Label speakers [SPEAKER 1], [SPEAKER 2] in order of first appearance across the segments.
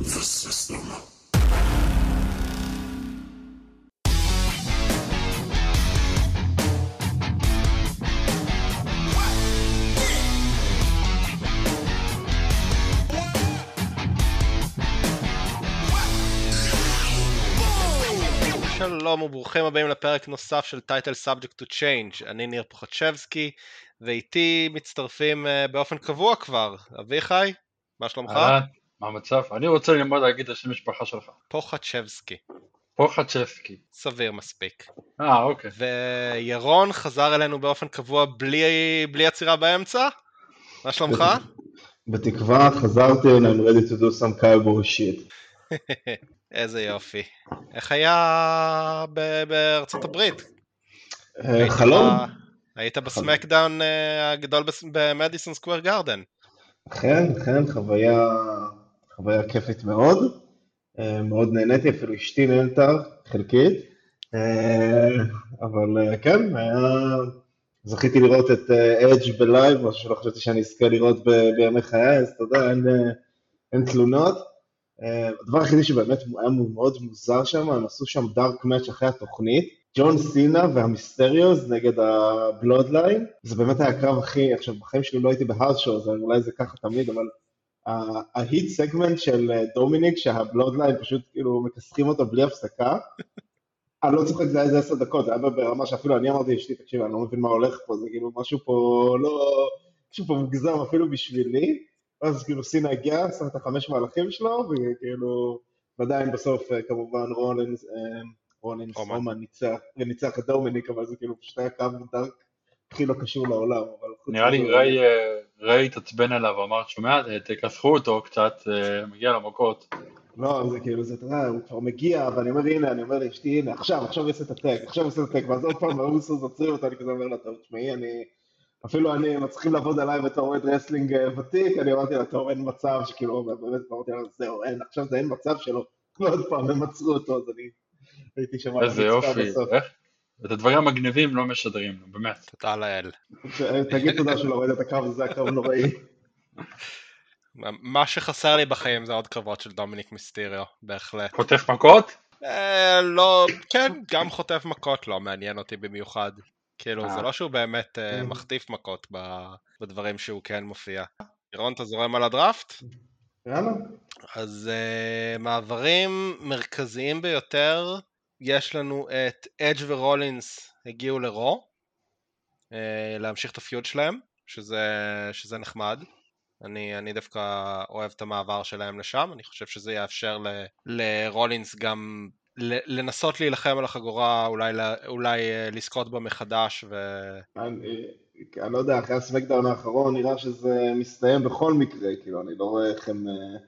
[SPEAKER 1] The system.
[SPEAKER 2] שלום וברוכים הבאים לפרק נוסף של טייטל סאבג'קט טו צ'יינג' אני ניר פוחצ'בסקי ואיתי מצטרפים אה, באופן קבוע כבר אביחי, מה שלומך?
[SPEAKER 3] מה המצב? אני רוצה ללמוד להגיד את השם משפחה שלך.
[SPEAKER 2] פוחצ'בסקי,
[SPEAKER 3] פוחצ'בסקי.
[SPEAKER 2] סביר מספיק.
[SPEAKER 3] אה, אוקיי.
[SPEAKER 2] וירון חזר אלינו באופן קבוע בלי, בלי עצירה באמצע? מה שלומך?
[SPEAKER 4] בתקווה חזרתי and I'm ready to do some cowboy shit.
[SPEAKER 2] איזה יופי. איך היה ב- בארצות הברית?
[SPEAKER 4] אה, חלום?
[SPEAKER 2] ב- היית בסמקדאון אה, הגדול במדיסון סקוויר גארדן.
[SPEAKER 4] אכן, אכן, חוויה, חוויה כיפית מאוד. אה, מאוד נהניתי, אפילו אשתי נהנתה חלקית. אה, אבל אה, כן, היה... זכיתי לראות את אדג' בלייב, משהו שלא חשבתי שאני אזכה לראות בימי חיי, אז אתה יודע, אין, אין תלונות. הדבר היחידי שבאמת היה מאוד מוזר שם, הם עשו שם dark match אחרי התוכנית, ג'ון סינה וה Mysterios נגד הבלודליין, זה באמת היה הקרב הכי, עכשיו בחיים שלי לא הייתי בהארד שואו, אולי זה ככה תמיד, אבל ה heat segment של אה, דומיניק, שהבלודליין פשוט כאילו מכסחים אותו בלי הפסקה, אני לא צוחק, זה היה איזה עשר דקות, זה היה ברמה שאפילו אני אמרתי לאשתי, תקשיב, אני לא מבין מה הולך פה, זה כאילו משהו פה לא, משהו פה מוגזם אפילו בשבילי, ואז כאילו סינה הגיע, עשה את החמש מהלכים שלו, וכאילו, ועדיין בסוף אה, כמובן רולינס, אה, רולינס
[SPEAKER 2] רומן.
[SPEAKER 4] ניצח את דומיניק, אבל זה כאילו פשוט היה קו דארק הכי לא קשור לעולם,
[SPEAKER 3] נראה לי ריי, אה, ריי התעצבן עליו, אמר, שומע, תכסחו אותו קצת, אה, מגיע למכות.
[SPEAKER 4] לא, זה כאילו, זה, אתה יודע, הוא כבר מגיע, ואני אומר, הנה, אני אומר לאשתי, הנה, עכשיו, עכשיו יעשה את ה tag, עכשיו יעשה את ה tag, ואז עוד פעם, האוסוס עוצרים אותו, אני כזה אומר לה, טוב, תשמעי, אני, אפילו אני, הם צריכים לעבוד עליי בתור אוהד wrestling אה, ותיק, אני אמרתי לה, טוב, אין מצב, שכאילו, באמת, אמרתי לה, זהו, אין, עכשיו זה אין מצב שלו, ועוד פעם, הם עצרו אותו, אז אני הייתי שם על
[SPEAKER 3] איזה יופי,
[SPEAKER 4] בסוף.
[SPEAKER 3] איך? את הדברים המגניבים לא משדרים, באמת.
[SPEAKER 2] תודה לאל.
[SPEAKER 4] תגיד תודה שלא ראית את הקרב הזה, הקרב נוראי.
[SPEAKER 2] מה שחסר לי בחיים זה עוד קרבות של דומיניק מיסטיריו, בהחלט.
[SPEAKER 3] חוטף מכות?
[SPEAKER 2] אה, לא, כן, גם חוטף מכות לא מעניין אותי במיוחד. כאילו,
[SPEAKER 3] אה.
[SPEAKER 2] זה לא שהוא באמת אה. מחטיף מכות ב- בדברים שהוא כן מופיע. ירון, אתה זורם על הדראפט?
[SPEAKER 4] יאללה.
[SPEAKER 2] אז מעברים מרכזיים ביותר, יש לנו את אדג' ורולינס הגיעו לרו, uh, להמשיך את הפיוד שלהם, שזה, שזה נחמד. אני, אני דווקא אוהב את המעבר שלהם לשם, אני חושב שזה יאפשר ל, לרולינס גם לנסות להילחם על החגורה, אולי, אולי uh, לזכות בה מחדש, ו...
[SPEAKER 4] אני, אני לא יודע, אחרי ה SmackDown האחרון נראה שזה מסתיים בכל מקרה, כאילו, אני לא רואה איך הם, אה,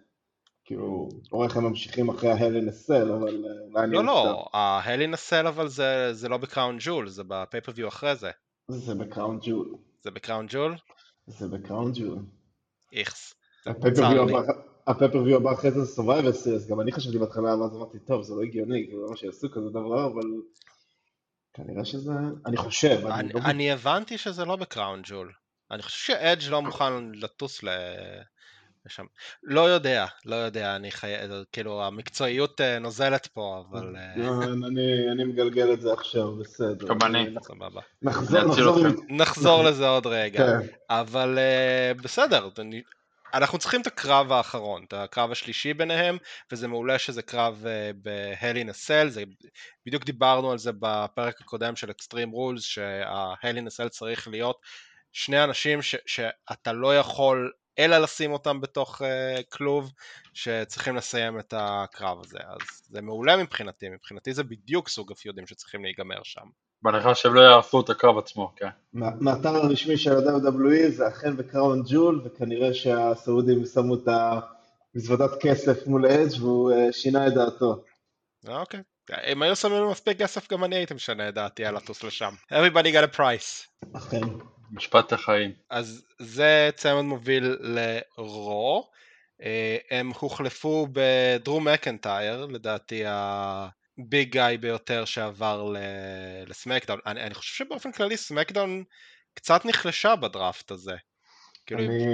[SPEAKER 4] כאילו, לא רואה איך הם ממשיכים אחרי ה Hell in a Cell, אבל אה, אולי אני
[SPEAKER 2] לא. לא, ה Hell in a Cell אבל זה, זה לא ב Crown Jewel, זה ב pay-per-view אחרי זה.
[SPEAKER 4] זה ב Crown Jewel,
[SPEAKER 2] זה ב Crown Jewel?
[SPEAKER 4] זה ב Crown
[SPEAKER 2] Jewel.
[SPEAKER 4] איכס.
[SPEAKER 2] ה pay-per-view.
[SPEAKER 4] הבא- אחרי זה Survivor Series, גם אני חשבתי בהתחלה, ואז אמרתי, טוב, זה לא הגיוני, כאילו, למה שיעשו כזה דבר, אבל כנראה שזה, אני חושב, אני
[SPEAKER 2] אני,
[SPEAKER 4] לא...
[SPEAKER 2] אני הבנתי שזה לא בקראון ג'ול. אני חושב שאדג' לא מוכן לטוס ל... לשם. לא יודע, לא יודע, אני חי... כאילו המקצועיות אה, נוזלת פה, אבל אה,
[SPEAKER 4] לא, אני אני מגלגל את זה עכשיו, בסדר.
[SPEAKER 3] גם אני.
[SPEAKER 2] סבבה.
[SPEAKER 4] נחזור,
[SPEAKER 2] לזה עוד רגע.
[SPEAKER 4] כן.
[SPEAKER 2] אבל אה, בסדר, אני... אנחנו צריכים את הקרב האחרון, את הקרב השלישי ביניהם, וזה מעולה שזה קרב בהל אין הסל, בדיוק דיברנו על זה בפרק הקודם של אקסטרים רולס, שההל אין הסל צריך להיות שני אנשים ש, שאתה לא יכול אלא לשים אותם בתוך uh, כלוב, שצריכים לסיים את הקרב הזה, אז זה מעולה מבחינתי, מבחינתי זה בדיוק סוג הפיודים שצריכים להיגמר שם.
[SPEAKER 3] בהנחה שהם לא יעשו את הקרב עצמו, כן.
[SPEAKER 4] מה- מהאתר הרשמי של ה-WWE זה אכן בקראון ג'ול, וכנראה שהסעודים שמו את המזוודת כסף מול אדג' והוא אה, שינה את דעתו.
[SPEAKER 2] אוקיי. אם היו שמים מספיק כסף גם אני הייתי משנה את דעתי על לטוס לשם. Everybody got a price.
[SPEAKER 4] אכן.
[SPEAKER 3] משפט החיים.
[SPEAKER 2] אז זה צמד מוביל לרו. אה, הם הוחלפו בדרו מקנטייר, לדעתי הביג גאי ביותר שעבר ל- לסמקדאון. אני, אני חושב שבאופן כללי סמקדאון קצת נחלשה בדראפט הזה. כאילו,
[SPEAKER 4] אני,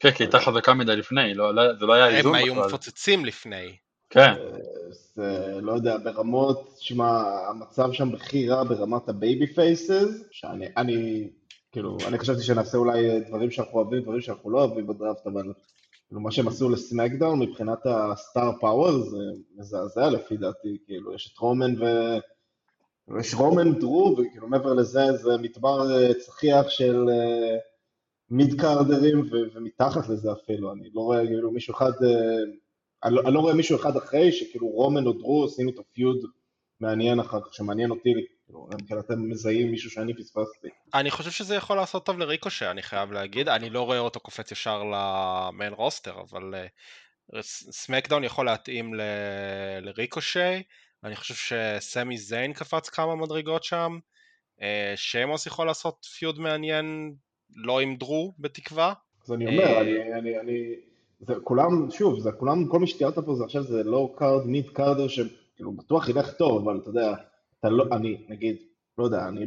[SPEAKER 3] כן, כי היא הייתה חזקה מדי לפני, לא, לא, זה לא היה איזון
[SPEAKER 2] הם
[SPEAKER 3] בכלל.
[SPEAKER 2] היו מפוצצים לפני.
[SPEAKER 3] כן,
[SPEAKER 4] זה, לא יודע, ברמות, שמע, המצב שם בכי רע ברמת ה babyfaces, שאני, אני, כאילו, אני חשבתי שנעשה אולי דברים שאנחנו אוהבים, דברים שאנחנו לא אוהבים בדראפט, אבל כאילו, מה שהם עשו ל SmackDown מבחינת ה star power זה מזעזע לפי דעתי, כאילו, יש את רומן ו... יש רומן דרו, וכאילו מעבר לזה זה מדבר אה, צחיח של אה, מיד קארדרים ו- ומתחת לזה אפילו, אני לא רואה כאילו מישהו אחד, אה, אני לא, אני לא רואה מישהו אחד אחרי שכאילו רומן או דרו עושים איתו פיוד מעניין אחר כך, שמעניין אותי, כאילו, כן אתם מזהים מישהו שאני פספסתי.
[SPEAKER 2] אני חושב שזה יכול לעשות טוב לריקושה, אני חייב להגיד. אני לא רואה אותו קופץ ישר למיין רוסטר, אבל אה, סמקדאון יכול להתאים ל- לריקושה. אני חושב שסמי זיין קפץ כמה מדרגות שם. אה, שיימוס יכול לעשות feud מעניין, לא עם דרו, בתקווה.
[SPEAKER 4] אז אני אומר,
[SPEAKER 2] אה,
[SPEAKER 4] אני, אני, אני, זה כולם, שוב, זה כולם, כל מי שתיארת פה זה עכשיו זה low card, mid carder, שכאילו בטוח ילך טוב, אבל אתה יודע, אתה לא, אני, נגיד, לא יודע, אני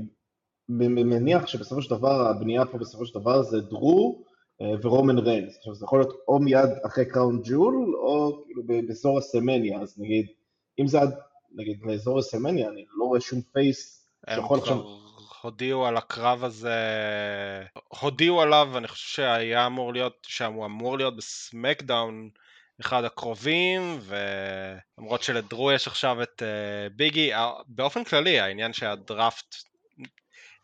[SPEAKER 4] מניח שבסופו של דבר, הבנייה פה בסופו של דבר זה דרו אה, ורומן ריינס. עכשיו, זה יכול להיות או מיד אחרי Crown Jewel, או כאילו באזור ה WrestleMania, אז נגיד, אם זה עד, נגיד, באזור הסמניה, אני לא רואה שום פייס שיכול עכשיו...
[SPEAKER 2] הודיעו על הקרב הזה, הודיעו עליו, אני חושב שהיה אמור להיות, שהוא אמור להיות בסמקדאון אחד הקרובים, ולמרות שלדרו יש עכשיו את אה, ביגי, אה, באופן כללי העניין שהדראפט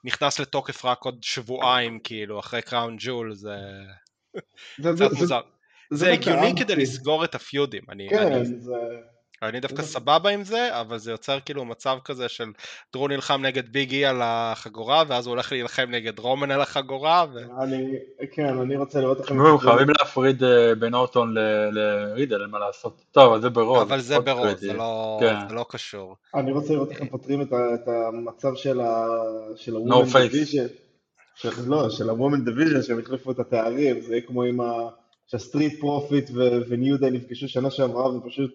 [SPEAKER 2] נכנס לתוקף רק עוד שבועיים, כאילו, אחרי קראון ג'ול, זה קצת מוזר. זה
[SPEAKER 4] דווקא
[SPEAKER 2] הגיוני. כדי לסגור את הפיודים, אני,
[SPEAKER 4] כן,
[SPEAKER 2] אני
[SPEAKER 4] זה...
[SPEAKER 2] אני דווקא
[SPEAKER 4] זה-
[SPEAKER 2] סבבה עם זה, אבל זה יוצר כאילו מצב כזה של דרו נלחם נגד ביגי על החגורה, ואז הוא הולך להילחם נגד רומן על החגורה, ו...
[SPEAKER 4] אני, כן, אני רוצה לראות איך הם...
[SPEAKER 3] תשמעו, חייבים להפריד אה, בין אורטון ל- לרידל, אין מה לעשות. טוב, אז זה ברוז.
[SPEAKER 2] אבל זה
[SPEAKER 3] קריטי.
[SPEAKER 2] זה לא,
[SPEAKER 3] כן.
[SPEAKER 2] זה לא קשור.
[SPEAKER 4] אני רוצה לראות איך הם פותרים את, המצב של ה... של
[SPEAKER 3] No
[SPEAKER 4] ה-Woman. Division. של, לא, של ה-Woman Division, שהם החליפו את התארים, זה כמו עם ה... שה Street Profits ו- ו New Day נפגשו שנה שעברה, ופשוט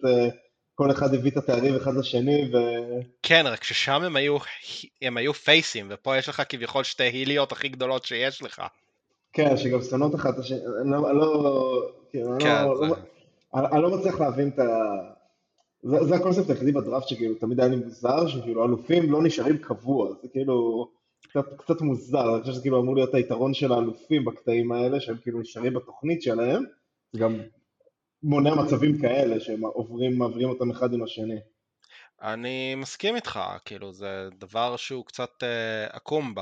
[SPEAKER 4] כל אחד הביא את התארים אחד לשני, ו...
[SPEAKER 2] כן, רק ששם הם היו, הם היו פייסים, ופה יש לך כביכול שתי היליות הכי גדולות שיש לך.
[SPEAKER 4] כן, שגם שונאות אחת השני, אני לא... אני לא, כאילו, אני
[SPEAKER 2] כן,
[SPEAKER 4] לא,
[SPEAKER 2] זה-
[SPEAKER 4] לא, אני, אני לא מצליח להבין את ה... זה, זה הקונספט היחידי בדראפט שכאילו תמיד היה לי מוזר, שכאילו אלופים לא נשארים קבוע, זה כאילו קצת, קצת מוזר, אני חושב שזה כאילו אמור להיות היתרון של האלופים בקטעים האלה, שהם כאילו נשארים בתוכנית שלהם, גם מונע מצבים כאלה שהם עוברים, מעבירים אותם אחד עם השני.
[SPEAKER 2] אני מסכים איתך, כאילו זה דבר שהוא קצת אה, עקום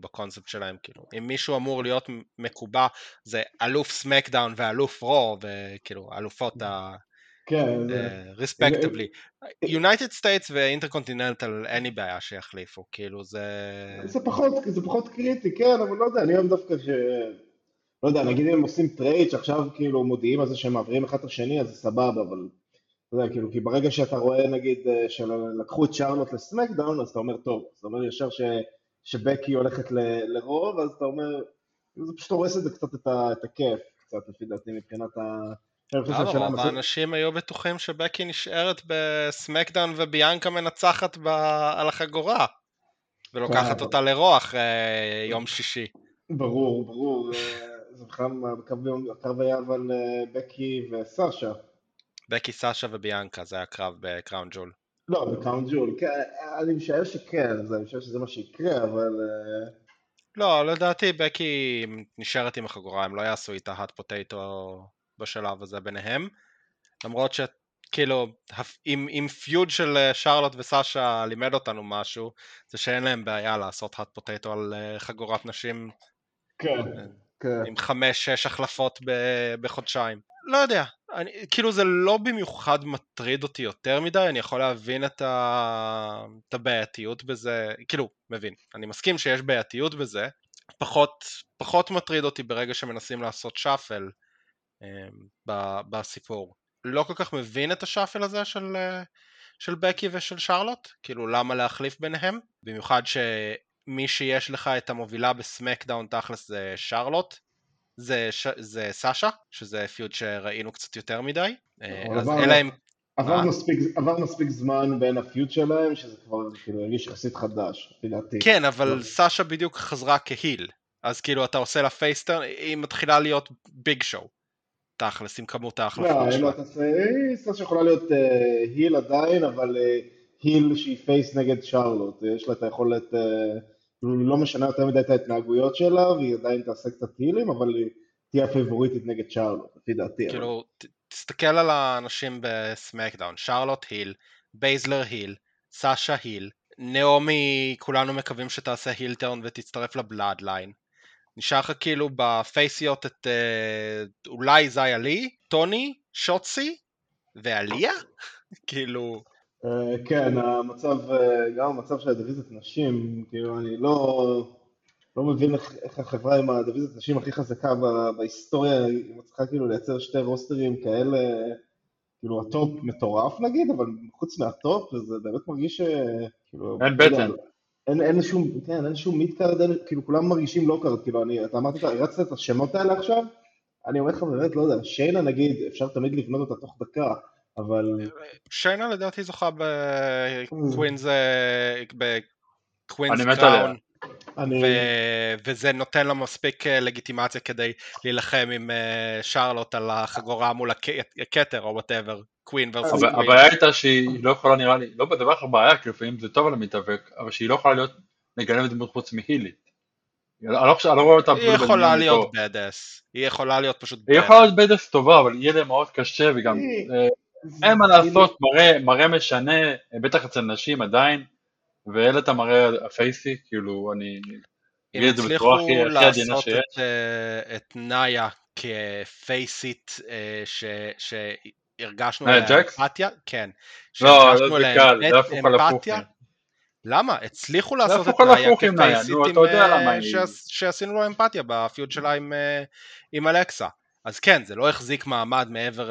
[SPEAKER 2] בקונספט שלהם, כאילו אם מישהו אמור להיות מקובע זה אלוף סמקדאון ואלוף רו, וכאילו אלופות ה...
[SPEAKER 4] כן.
[SPEAKER 2] יונייטד סטייטס ואינטרקונטיננטל אין לי בעיה שיחליפו, כאילו זה...
[SPEAKER 4] זה, פחות, זה פחות קריטי, כן, אבל לא יודע, אני אוהב דווקא ש... לא יודע, נגיד אם הם עושים trade שעכשיו כאילו מודיעים על זה שהם מעבירים אחד את השני, אז זה סבבה, אבל אתה יודע, כאילו, כי ברגע שאתה רואה נגיד אה, שלקחו את שרלוט ל SmackDown, אז אתה אומר, טוב, זאת אומרת ישר ש... שבקי הולכת ל... ל Raw, ואז אתה אומר, זה פשוט הורס את זה קצת את, ה... את הכיף, קצת לפי דעתי מבחינת ה...
[SPEAKER 2] למה? רוב
[SPEAKER 4] המסוג-
[SPEAKER 2] האנשים היו בטוחים שבקי נשארת בסמקדאון וביאנקה מנצחת ב... על החגורה ולוקחת
[SPEAKER 4] כן.
[SPEAKER 2] אותה לרו אחרי יום שישי.
[SPEAKER 4] ברור, ברור, אה, זה בכלל, הקרב- היה אבל אה, בקי וסשה.
[SPEAKER 2] בקי סאשה וביאנקה זה היה קרב בקראון ג'ול.
[SPEAKER 4] לא, בקאונט ג'ול, כן, אני משער שכן, אני חושב שזה מה שיקרה, אבל... אה,
[SPEAKER 2] לא, לדעתי בקי נשארת עם החגורה, הם לא יעשו איתה hot potato בשלב הזה ביניהם. למרות שכאילו, אם, אם פיוד של אה, שרלוט וסאשה לימד אותנו משהו, זה שאין להם בעיה לעשות hot potato על חגורת נשים
[SPEAKER 4] כן, כן.
[SPEAKER 2] עם חמש-שש החלפות ב- בחודשיים. לא יודע, אני, כאילו זה לא במיוחד מטריד אותי יותר מדי, אני יכול להבין את, ה... את הבעייתיות בזה, כאילו, מבין, אני מסכים שיש בעייתיות בזה, פחות, פחות מטריד אותי ברגע שמנסים לעשות שאפל אה, ב- בסיפור. לא כל כך מבין את השאפל הזה של, אה, של בקי ושל שרלוט, כאילו למה להחליף ביניהם, במיוחד שמי שיש לך את המובילה בסמקדאון תכלס זה שרלוט, זה, ש... זה סאשה, שזה פיוד שראינו קצת יותר מדי, אה,
[SPEAKER 4] אבל
[SPEAKER 2] אז
[SPEAKER 4] עבר-
[SPEAKER 2] אלא אם...
[SPEAKER 4] עבר
[SPEAKER 2] מה?
[SPEAKER 4] מספיק, עבר מספיק זמן בין הפיוט שלהם, שזה כבר כאילו הרגיש יחסית חדש, לפי דעתי.
[SPEAKER 2] כן, אבל
[SPEAKER 4] לא.
[SPEAKER 2] סאשה בדיוק חזרה כ heel, אז כאילו אתה עושה לה face turn, היא מתחילה להיות Big Show. תכלס, עם כמות
[SPEAKER 4] לא,
[SPEAKER 2] ההחלפות
[SPEAKER 4] אין
[SPEAKER 2] שלה.
[SPEAKER 4] הס- היא star שיכולה להיות אה, heel עדיין, אבל אה, heel שהיא face נגד שרלוט, יש לה את היכולת, אה, היא לא משנה יותר מדי את ההתנהגויות שלה, והיא עדיין תעשה קצת הילים, אבל היא תהיה הפייבוריטית נגד שרלוט, לפי דעתי.
[SPEAKER 2] כאילו, תסתכל על האנשים ב SmackDown, שרלוט heel, בייזלר heel, סאשה heel, נעמי, כולנו מקווים שתעשה heel turn ותצטרף ל Bloodline. נשאר לך כאילו בפייסיות את אה, אולי זיה לי, טוני, שוצי ועליה? כאילו,
[SPEAKER 4] כן, המצב, אה, גם המצב של הדיוויזיות נשים, כאילו, אני לא, לא מבין איך, איך החברה עם הדיוויזיות נשים הכי חזקה ב- בהיסטוריה, היא מצליחה כאילו לייצר שתי רוסטרים כאלה, כאילו ה top מטורף נגיד, אבל חוץ מה top, זה באמת מרגיש ש... כאילו,
[SPEAKER 3] אין בטן.
[SPEAKER 4] אין, אין שום, כן, אין שום mid card, אין, כאילו כולם מרגישים low card, כאילו אני, אתה אמרת, הרצת את השמות האלה עכשיו, אני אומר לך באמת, לא יודע, שיינה נגיד, אפשר תמיד לבנות אותה תוך דקה, אבל
[SPEAKER 2] שיינה לדעתי זוכה ב Queen's,
[SPEAKER 3] אה, ב Queen's.
[SPEAKER 2] Crown.
[SPEAKER 4] אני...
[SPEAKER 2] ו- וזה נותן לה מספיק אה, לגיטימציה כדי להילחם עם אה, שרלוט על החגורה מול הכתר או וואטאבר, קווין ורסוס
[SPEAKER 3] אבל
[SPEAKER 2] קווין.
[SPEAKER 3] הבעיה הייתה שהיא לא יכולה נראה לי, לא בדבר אחר בעיה, כי לפעמים זה טוב על המתאבק, אבל שהיא לא יכולה להיות מגלמת דמות חוץ מהילית. אני לא חושב, אני לא רואה אותה
[SPEAKER 2] היא יכולה להיות. בדס, היא יכולה להיות פשוט
[SPEAKER 3] היא
[SPEAKER 2] badass.
[SPEAKER 3] יכולה להיות בדס טובה, אבל יהיה לה מאוד קשה וגם
[SPEAKER 4] היא-
[SPEAKER 3] אה, אין מה לעשות, מראה, מראה משנה, בטח אצל נשים עדיין, ואין את המראה הפייסי, כאילו אני
[SPEAKER 2] אם
[SPEAKER 3] אגיד את זה
[SPEAKER 2] הצליחו
[SPEAKER 3] בצורה הכי עדינה
[SPEAKER 2] לעשות
[SPEAKER 3] שיש.
[SPEAKER 2] את, אה, את נאיה כפייסית אה, שהרגשנו
[SPEAKER 3] ג'קס?
[SPEAKER 2] אמפתיה, כן,
[SPEAKER 3] לא, לא,
[SPEAKER 2] שהרגשנו
[SPEAKER 3] זה
[SPEAKER 2] אליה
[SPEAKER 3] קל,
[SPEAKER 2] אמפ-
[SPEAKER 3] זה הפוך על הפוך.
[SPEAKER 2] אמפתיה. למה? הצליחו לעשות את נאיה כפייסית
[SPEAKER 3] אתה
[SPEAKER 2] אה, שעשינו לו אמפתיה בפיוד שלה עם, אה, עם אלכסה. אז כן, זה לא החזיק מעמד מעבר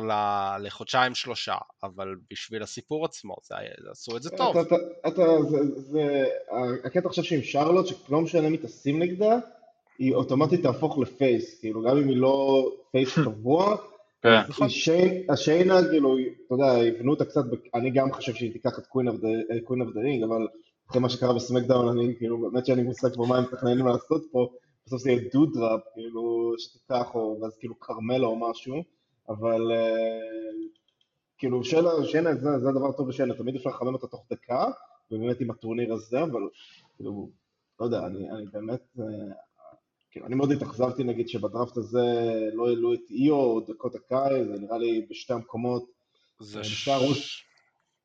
[SPEAKER 2] לחודשיים שלושה, אבל בשביל הסיפור עצמו, זה היה- עשו את זה טוב.
[SPEAKER 4] אתה, אתה, אתה, זה, זה, הקטע עכשיו שעם שרלוט, שלא משנה מי תשים נגדה, היא אוטומטית תהפוך ל face, כאילו גם אם היא לא face קבוע,
[SPEAKER 3] כן.
[SPEAKER 4] שיין, השיינה, כאילו, אתה יודע, יבנו אותה קצת, אני גם חושב שהיא תיקח את Queen of the Ring, אבל אחרי מה שקרה ב SmackDown, אני כאילו, באמת שאין לי מושג כבר מה הם מתכננים לעשות פה, בסוף זה יהיה דודראפ, כאילו, שתיקח, או ואז כאילו כרמלה או משהו, אבל אה, כאילו, שיינה, שיינה, זה, זה הדבר הטוב בשיינה, תמיד אפשר לחמם אותה תוך דקה, ובאמת עם הטורניר הזה, אבל כאילו, לא יודע, אני, אני באמת, אה, כאילו, אני מאוד התאכזבתי נגיד שבדראפט הזה לא העלו את איו או דקות הקאי, זה נראה לי בשתי המקומות,
[SPEAKER 2] זה
[SPEAKER 4] בשתי הרוס-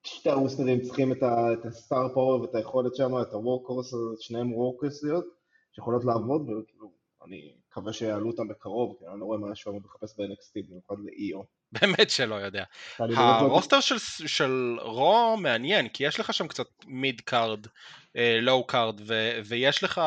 [SPEAKER 4] שתי הרוסטרים צריכים את, ה, את הסטאר פאוור ואת היכולת שם, את הוורקורס, שניהם וורקורסיות, שיכולות לעבוד, וכאילו, אני מקווה שיעלו אותם בקרוב, כי אני לא רואה מה אמור לחפש ב-NXT, במיוחד לאיו.
[SPEAKER 2] באמת שלא יודע.
[SPEAKER 4] לא-
[SPEAKER 2] ה roster של, של Raw מעניין, כי יש לך שם קצת mid card, low card, ויש לך,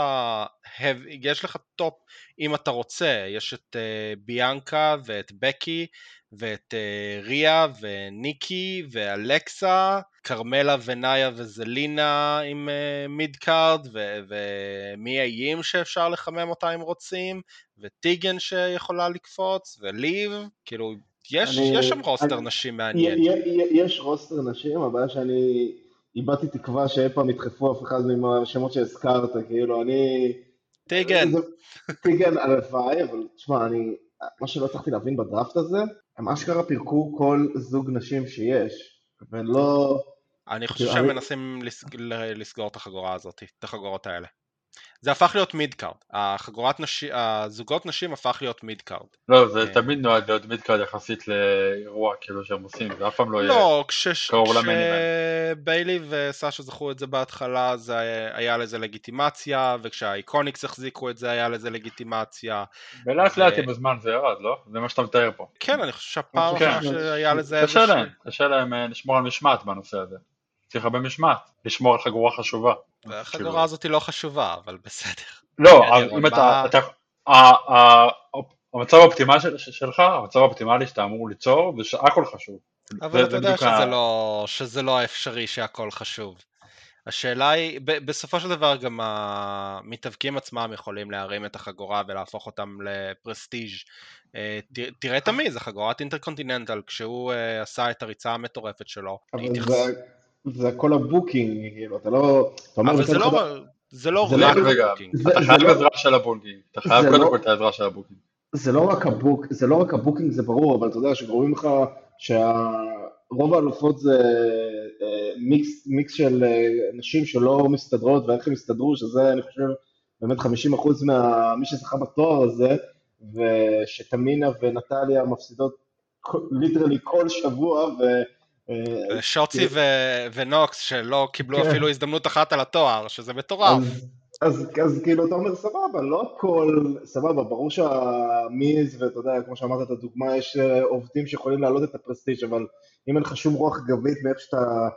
[SPEAKER 2] יש לך top אם אתה רוצה, יש את אה, ביאנקה ואת בקי ואת אה, ריה וניקי ואלקסה, כרמלה ונאיה וזלינה עם אה, mid card, ומיה ים שאפשר לחמם אותה אם רוצים, וטיגן שיכולה לקפוץ, וליב, כאילו יש,
[SPEAKER 4] אני-
[SPEAKER 2] יש שם רוסטר
[SPEAKER 4] אני-
[SPEAKER 2] נשים מעניין.
[SPEAKER 4] י- י- י- יש רוסטר נשים, הבעיה שאני איבדתי תקווה שאי פעם ידחפו אף אחד מהשמות שהזכרת, כאילו אני...
[SPEAKER 2] טיגן,
[SPEAKER 4] זה- טיגן הלוואי, אבל תשמע, אני... מה שלא הצלחתי להבין בדראפט הזה, הם אשכרה פירקו כל זוג נשים שיש, ולא...
[SPEAKER 2] אני חושב
[SPEAKER 4] כאילו,
[SPEAKER 2] שהם מנסים לסגור את החגורה הזאת, את החגורות האלה. זה הפך להיות mid card, החגורת נשים, הזוגות נשים הפך להיות mid card.
[SPEAKER 3] לא, זה
[SPEAKER 2] כן.
[SPEAKER 3] תמיד נועד להיות mid card יחסית לאירוע כאילו שהם עושים, זה אף פעם לא יהיה.
[SPEAKER 2] לא. כשביילי וסאשה זכו את זה בהתחלה זה היה- לזה לגיטימציה, וכשהאיקוניקס החזיקו את זה היה לזה לגיטימציה.
[SPEAKER 3] ולאט לאט עם הזמן זה ירד, לא? זה מה שאתה מתאר פה.
[SPEAKER 2] כן, אני חושב שהפעם
[SPEAKER 4] כן.
[SPEAKER 2] שהיה לזה
[SPEAKER 3] קשה. להם, קשה להם אה, לשמור על משמעת בנושא הזה. צריך הרבה משמעת, לשמור על חגורה חשובה.
[SPEAKER 2] החגורה
[SPEAKER 3] כאילו-
[SPEAKER 2] הזאת היא לא חשובה, אבל בסדר.
[SPEAKER 3] לא, אם אתה, המצב האופטימלי של- שלך, המצב האופטימלי שאתה אמור ליצור, זה שהכל חשוב.
[SPEAKER 2] אבל אתה יודע שזה לא, שזה לא אפשרי שהכל חשוב. השאלה היא, ב- בסופו של דבר גם המתאבקים עצמם יכולים להרים את החגורה ולהפוך אותם לפרסטיג'. אה, ת- תראה את המיז, החגורת אינטרקונטיננטל, כשהוא אה, עשה את הריצה המטורפת שלו.
[SPEAKER 4] אבל
[SPEAKER 2] התייחס-
[SPEAKER 4] זה, זה הכל ה booking, כאילו, אתה לא... אתה אומר
[SPEAKER 2] אבל זה
[SPEAKER 4] אחד-
[SPEAKER 2] לא... זה לא
[SPEAKER 4] זה
[SPEAKER 2] רק
[SPEAKER 3] רגע, רגע,
[SPEAKER 2] ה booking.
[SPEAKER 4] זה-
[SPEAKER 3] אתה חייב
[SPEAKER 4] לא-
[SPEAKER 3] עזרה של ה booking, אתה חייב
[SPEAKER 4] זה
[SPEAKER 3] קודם
[SPEAKER 4] לא-
[SPEAKER 3] כל את העזרה של ה booking.
[SPEAKER 4] זה לא רק ה book, זה לא רק ה booking, זה ברור, אבל אתה יודע שגורמים לך שרוב האלופות זה אה, מיקס, מיקס של אה, נשים שלא מסתדרות ואיך הם יסתדרו, שזה אני חושב באמת 50% ממי שזכה בתואר הזה, ושתמינה ונטליה מפסידות literally כל שבוע, ו... אה,
[SPEAKER 2] שוצי ו- ונוקס שלא קיבלו
[SPEAKER 4] כן.
[SPEAKER 2] אפילו הזדמנות אחת על התואר, שזה מטורף.
[SPEAKER 4] אז, אז, אז כאילו אתה אומר סבבה, לא הכל סבבה, ברור שהמיז ואתה יודע, כמו שאמרת את הדוגמה, יש אה, עובדים שיכולים להעלות את ה prestige אבל אם אין לך שום רוח גבית מאיפה שאתה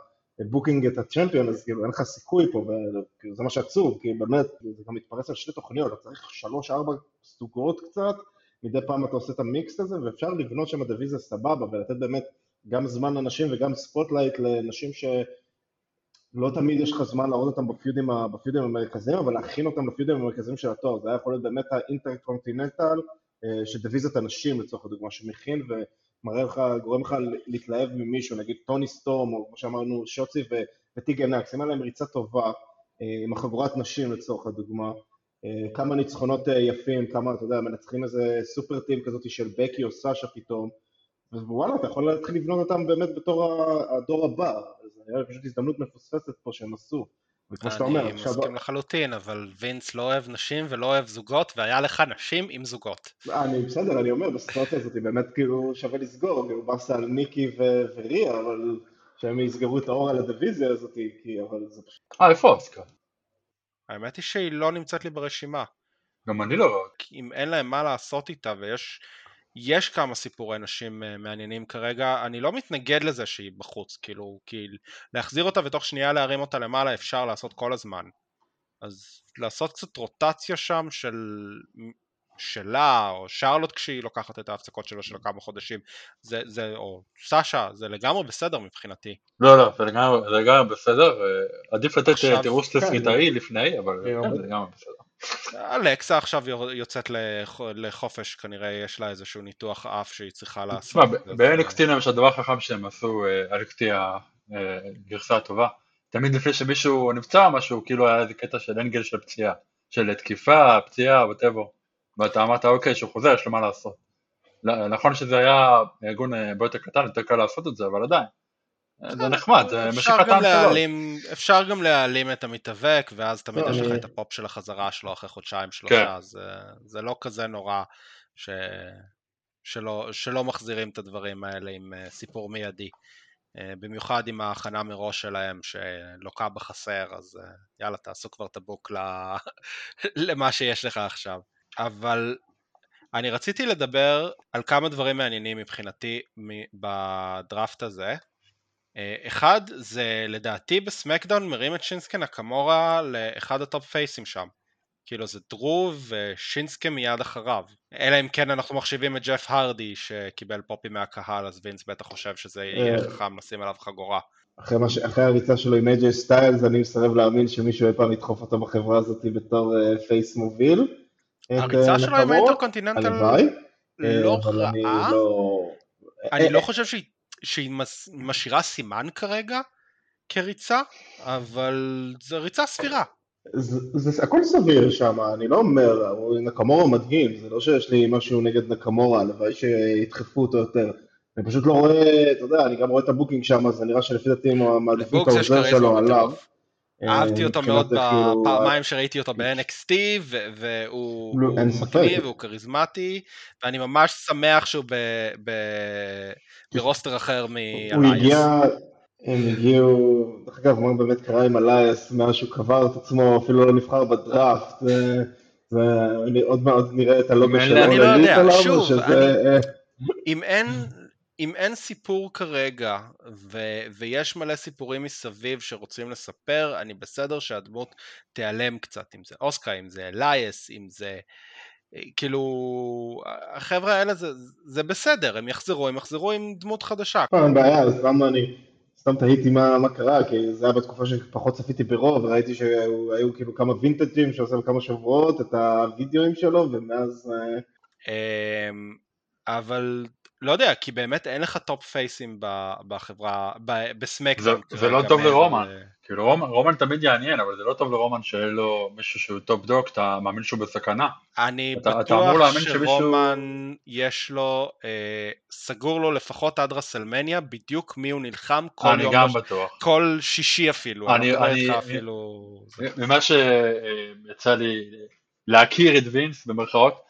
[SPEAKER 4] booking את ה champion, אז כאילו אין לך סיכוי פה, וכאילו זה מה שעצוב, כי באמת, זה גם מתפרס על שתי תוכניות, אתה צריך שלוש, ארבע סוגות קצת, מדי פעם אתה עושה את המיקס הזה, ואפשר לבנות שם דיוויזיה סבבה, ולתת באמת גם זמן לנשים וגם spotlight לנשים ש... לא תמיד יש לך זמן להראות אותם בפיודים, בפיודים המרכזיים, אבל להכין אותם לפיודים המרכזיים של התואר. זה היה יכול להיות באמת האינטרקונטיננטל של דיוויזיית הנשים לצורך הדוגמה, שמכין ומראה לך, גורם לך להתלהב ממישהו, נגיד טוני סטורם, או כמו שאמרנו, שוצי ו- וטיגן נקס, להם ריצה טובה אה, עם החגורת נשים לצורך הדוגמה, אה, כמה ניצחונות אה, יפים, כמה, אתה יודע, מנצחים איזה סופר טים כזאת של בקי או סאשה פתאום, ווואלה, אתה יכול להתחיל לבנות אותם באמת בתור הדור הבא, אז נראה לי פשוט הזדמנות מפוספסת פה שהם עשו. וכמו שאתה אומר,
[SPEAKER 2] אני
[SPEAKER 4] עכשיו,
[SPEAKER 2] מסכים לחלוטין, אבל וינס לא אוהב נשים ולא אוהב זוגות, והיה לך נשים עם זוגות.
[SPEAKER 4] אני בסדר, אני אומר, בסיטואציה הזאת באמת כאילו שווה לסגור, כאילו באסה על ניקי ו- וריה, אבל שהם יסגרו את האור על הדיוויזיה הזאת, כי אבל זה פשוט...
[SPEAKER 3] אה, איפה אוסקר?
[SPEAKER 2] האמת היא שהיא לא נמצאת לי ברשימה.
[SPEAKER 3] גם אני לא רואה.
[SPEAKER 2] אם אין להם מה לעשות איתה, ויש יש כמה סיפורי נשים אה, מעניינים כרגע, אני לא מתנגד לזה שהיא בחוץ, כאילו, כי להחזיר אותה ותוך שנייה להרים אותה למעלה אפשר לעשות כל הזמן. אז לעשות קצת רוטציה שם של שלה, או שרלוט כשהיא לוקחת את ההפסקות שלו של כמה חודשים, זה, זה, או סאשה, זה לגמרי בסדר מבחינתי.
[SPEAKER 3] לא, לא, זה לגמרי זה לגמרי בסדר, אה, עדיף לתת
[SPEAKER 2] עכשיו,
[SPEAKER 3] אה, תירוץ
[SPEAKER 4] כן.
[SPEAKER 3] תסריטאי לפני, אבל.
[SPEAKER 4] כן,
[SPEAKER 3] זה לגמרי בסדר.
[SPEAKER 2] אלכסה עכשיו יוצאת לח- לחופש, כנראה יש לה איזשהו ניתוח אף שהיא צריכה לעשות.
[SPEAKER 3] תשמע,
[SPEAKER 2] אה,
[SPEAKER 3] ב-NXT למשל הדבר החכם שהם עשו, אה, NXT הגרסה הטובה, תמיד לפני שמישהו נפצע או משהו, כאילו היה איזה קטע של אנגל של פציעה, של תקיפה, פציעה, וואטאבר, ואתה אמרת אוקיי, שהוא חוזר, יש לו מה לעשות. נכון שזה היה ארגון אה, הרבה יותר קטן, יותר קל לעשות את זה, אבל עדיין. זה נחמד, זה
[SPEAKER 2] אפשר
[SPEAKER 3] משיכת.
[SPEAKER 2] להעלים, אפשר גם להעלים את המתאבק, ואז תמיד
[SPEAKER 4] לא,
[SPEAKER 2] יש לך את הפופ של החזרה שלו אחרי חודשיים שלושה,
[SPEAKER 3] כן.
[SPEAKER 2] אז אה, זה לא כזה נורא ש... שלא, שלא מחזירים את הדברים האלה עם אה, סיפור מיידי. אה, במיוחד עם ההכנה מראש שלהם שלוקה בחסר, אז יאללה, תעשו כבר את ה book ל... למה שיש לך עכשיו. אבל אני רציתי לדבר על כמה דברים מעניינים מבחינתי בדראפט הזה. אה, אחד, זה לדעתי בסמקדאון מרים את שינסקה נקמורה לאחד ה top פייסים שם. כאילו זה דרו ושינסקה מיד אחריו. אלא אם כן אנחנו מחשיבים את ג'ף הרדי שקיבל פופים מהקהל, אז וינס בטח חושב שזה יהיה
[SPEAKER 4] אה.
[SPEAKER 2] חכם לשים עליו חגורה.
[SPEAKER 4] אחרי, מה ש... אחרי הריצה שלו עם AJ סטיילס, אני מסרב להאמין שמישהו אי פעם ידחוף אותו בחברה הזאת בתור אה, face מוביל.
[SPEAKER 2] הריצה שלו עם
[SPEAKER 4] נקמורה.
[SPEAKER 2] האינטרקונטיננטל
[SPEAKER 4] הלוואי.
[SPEAKER 2] לא רעה.
[SPEAKER 4] לא...
[SPEAKER 2] אני
[SPEAKER 4] אה,
[SPEAKER 2] לא חושב שהיא, שהיא משאירה סימן כרגע כריצה, אבל זו ריצה סבירה.
[SPEAKER 4] זה, זה הכל סביר שם, אני לא אומר, נקמורה מדהים, זה לא שיש לי משהו נגד נקמורה, הלוואי שידחפו אותו יותר. אני פשוט לא רואה, אתה יודע, אני גם רואה את הבוקינג שם, אז זה נראה שלפי דעתי הם מעדיפים את העוזר שלו עליו.
[SPEAKER 2] בטירוף.
[SPEAKER 4] אה,
[SPEAKER 2] אהבתי אותו מאוד
[SPEAKER 4] זה, כאילו,
[SPEAKER 2] בפעמיים שראיתי אותו ב-NXT, והוא
[SPEAKER 4] לא.
[SPEAKER 2] מגניב והוא כריזמטי, ואני ממש שמח שהוא ב- ב- ברוסטר אחר
[SPEAKER 4] הוא
[SPEAKER 2] מאלייס.
[SPEAKER 4] הגיע, הם הגיעו, דרך אגב, מה באמת קרה עם אלייס מאז שהוא קבר את עצמו, אפילו לא נבחר בדראפט, זה, זה, אני עוד מעט נראה את הלוגו
[SPEAKER 3] אני
[SPEAKER 4] של
[SPEAKER 2] לא יודע, שוב,
[SPEAKER 4] אה,
[SPEAKER 2] אם אין, אם אין סיפור כרגע, ו- ויש מלא סיפורים מסביב שרוצים לספר, אני בסדר שהדמות תיעלם קצת, אם זה אוסקה, אם זה אלייס, אם זה... אה, כאילו, החבר'ה האלה זה, זה בסדר, הם יחזרו, הם יחזרו עם דמות חדשה.
[SPEAKER 4] לא, אין בעיה, אז למה אני סתם תהיתי מה, מה קרה, כי זה היה בתקופה שפחות צפיתי ברוב, וראיתי שהיו כאילו כמה וינטג'ים שעושה בכמה שבועות את הווידאוים שלו, ומאז... אה,
[SPEAKER 2] אמ, אבל לא יודע, כי באמת אין לך top פייסים בחברה,
[SPEAKER 3] זה,
[SPEAKER 2] בסמקדאון.
[SPEAKER 3] זה
[SPEAKER 2] כרגע,
[SPEAKER 3] לא טוב לרומן,
[SPEAKER 2] ל-
[SPEAKER 3] כאילו רומן, רומן תמיד יעניין, אבל זה לא טוב לרומן שיהיה לו מישהו שהוא top dog, אתה מאמין שהוא בסכנה.
[SPEAKER 2] אני
[SPEAKER 3] אתה- אתה
[SPEAKER 2] בטוח
[SPEAKER 3] שמישהו-
[SPEAKER 2] שרומן יש לו, אה, סגור לו לפחות עד רסלמניה, בדיוק מי הוא נלחם כל
[SPEAKER 3] אני
[SPEAKER 2] יום,
[SPEAKER 3] גם
[SPEAKER 2] בש-
[SPEAKER 3] בטוח.
[SPEAKER 2] כל שישי אפילו,
[SPEAKER 3] אני-
[SPEAKER 2] אני לא
[SPEAKER 3] אני- אני-
[SPEAKER 2] אפילו... זה-
[SPEAKER 3] ממה שיצא לי להכיר את וינס במרכאות,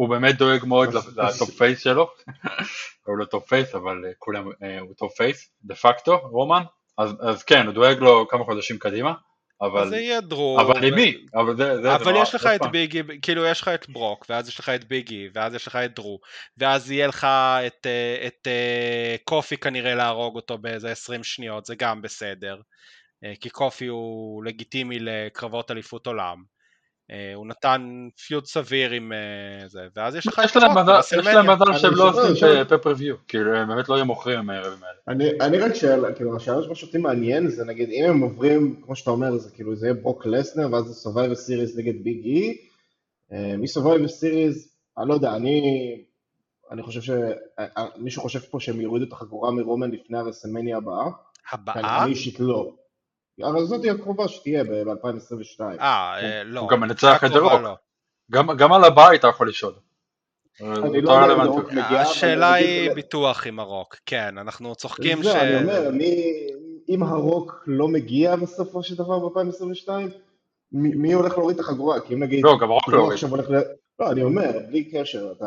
[SPEAKER 3] הוא באמת דואג מאוד
[SPEAKER 4] אז-
[SPEAKER 3] ל top face שלו, הוא לא top face אבל אה, כולם, אה, הוא top face דה פקטו, רומן, אז, אז כן, הוא דואג לו כמה חודשים קדימה, אבל,
[SPEAKER 2] זה יהיה דרו.
[SPEAKER 3] אבל עם מי? אבל זה, זה, זה
[SPEAKER 2] אבל
[SPEAKER 3] נורא-
[SPEAKER 2] יש לך את. ביגי, כאילו יש לך את ברוק, ואז יש לך את ביגי, ואז יש לך את דרו, ואז יהיה לך את, אה, את קופי כנראה להרוג אותו באיזה 20 שניות, זה גם בסדר, כי קופי הוא לגיטימי לקרבות אליפות עולם. אה, הוא נתן פיוד סביר עם אה, זה, ואז יש לך
[SPEAKER 3] יש
[SPEAKER 2] את
[SPEAKER 3] להם מזל- יש להם. מזל שהם לא
[SPEAKER 4] שואל,
[SPEAKER 3] עושים. פפר-ויו, כאילו הם באמת לא יהיו מוכרים עם הערבים האלה.
[SPEAKER 4] אני, אני רק שואל, כאילו, השאלה שמה שאותי מעניין זה נגיד, אם הם עוברים, כמו שאתה אומר, זה כאילו, זה יהיה ברוק לסנר, ואז זה Survivor סיריס נגד ביג אי, מ-Survivor סיריס, אני לא יודע, אני, אני חושב ש... אה, מישהו חושב פה שהם יורידו את החגורה מרומן לפני הרסלמניה הבאה?
[SPEAKER 2] הבאה?
[SPEAKER 4] אני אישית לא. אבל זאת היא הקרובה שתהיה ב-2022.
[SPEAKER 2] אה, אה, לא.
[SPEAKER 3] הוא גם מנצח את הרוק.
[SPEAKER 2] לא.
[SPEAKER 3] גם, גם על הבית אתה יכול לשאול.
[SPEAKER 4] אני
[SPEAKER 3] אותו
[SPEAKER 4] לא יודע אם
[SPEAKER 2] השאלה היא ביטוח עם הרוק, כן, אנחנו צוחקים ש...
[SPEAKER 4] אני אומר, אם הרוק לא מגיע בסופו של דבר ב-2022, מי, הולך להוריד את החגורה? כי אם נגיד,
[SPEAKER 3] לא, גם הרוק לא הוריד.
[SPEAKER 4] לא, אני אומר, בלי קשר, אתה...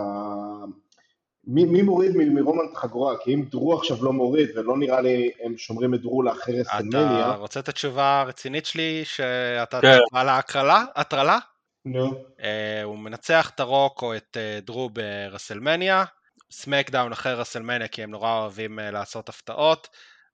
[SPEAKER 4] מי, מי מוריד מ- מרומן את החגורה? כי אם דרו עכשיו לא מוריד, ולא נראה לי הם שומרים את דרו לאחרי
[SPEAKER 2] אתה
[SPEAKER 4] רסלמניה,
[SPEAKER 2] רוצה את התשובה הרצינית שלי, שאתה
[SPEAKER 3] כן.
[SPEAKER 2] על ההקרלה? הטרלה?
[SPEAKER 4] נו,
[SPEAKER 2] אה, הוא מנצח את הרוק או את אה, דרו ברסלמניה, סמקדאון אחרי רסלמניה כי הם נורא אוהבים אה, לעשות הפתעות,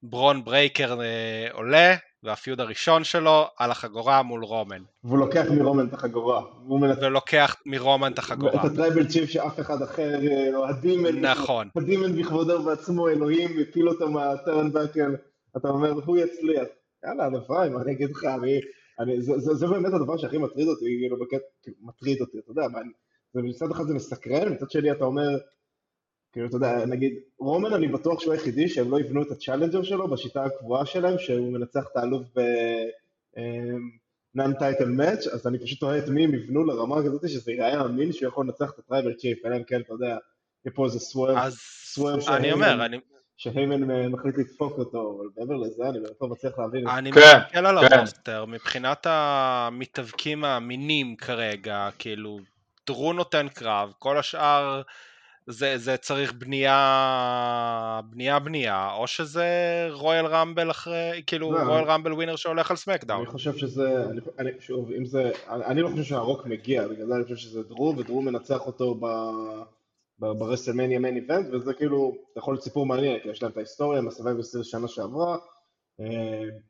[SPEAKER 2] ברון ברייקר אה, עולה, וה feud הראשון שלו על החגורה מול רומן,
[SPEAKER 4] והוא לוקח מרומן את החגורה, מנצח
[SPEAKER 2] ולוקח מרומן את החגורה.
[SPEAKER 4] את ה tribal chief שאף אחד אחר, אה, או ה demon,
[SPEAKER 2] נכון.
[SPEAKER 4] ה demon בכבודו ובעצמו, אלוהים, הפיל אותו מה turnbuckle, אתה אומר, הוא יצליח. יאללה, אפרים, מה אני אגיד לך, אני, אני, זה, זה, זה באמת הדבר שהכי מטריד אותי, כאילו, בקטע, כאילו, מטריד אותי, אתה יודע, מה, זה מצד אחד זה מסקרן, מצד שני אתה אומר, כאילו, אתה יודע, נגיד, רומן, אני בטוח שהוא היחידי שהם לא יבנו את ה challenger שלו בשיטה הקבועה שלהם, שהוא מנצח את האלוף ב... non title match, אז אני פשוט תוהה את מי הם יבנו לרמה כזאת שזה ייראה אמין שהוא יכול לנצח את ה tribal chief, אלא אם כן, אתה יודע, יהיה פה איזה swerve
[SPEAKER 2] אני
[SPEAKER 4] שהיימן-
[SPEAKER 2] אומר, אני,
[SPEAKER 4] שהיימן אה, מחליט לדפוק אותו, אבל מעבר לזה אני באמת לא מצליח להבין.
[SPEAKER 2] אני
[SPEAKER 3] כן,
[SPEAKER 2] מסתכל על
[SPEAKER 3] כן.
[SPEAKER 2] ה roster, מבחינת המתאבקים האמינים כרגע, כאילו, דרו נותן קרב, כל השאר זה, זה צריך בנייה, בנייה בנייה, או שזה רויאל רמבל אחרי, כאילו
[SPEAKER 4] לא.
[SPEAKER 2] רויאל רמבל ווינר שהולך על סמקדאון.
[SPEAKER 4] אני חושב שזה, אני, אני, שוב, אם זה, אני, אני לא חושב שהרוק מגיע, בגלל זה אני חושב שזה דרו, ודרו מנצח אותו ב... ברסלמניה מיין איבנט, וזה כאילו, יכול להיות סיפור מעניין, כי יש להם את ההיסטוריה, מהסבב סיריס שנה שעברה,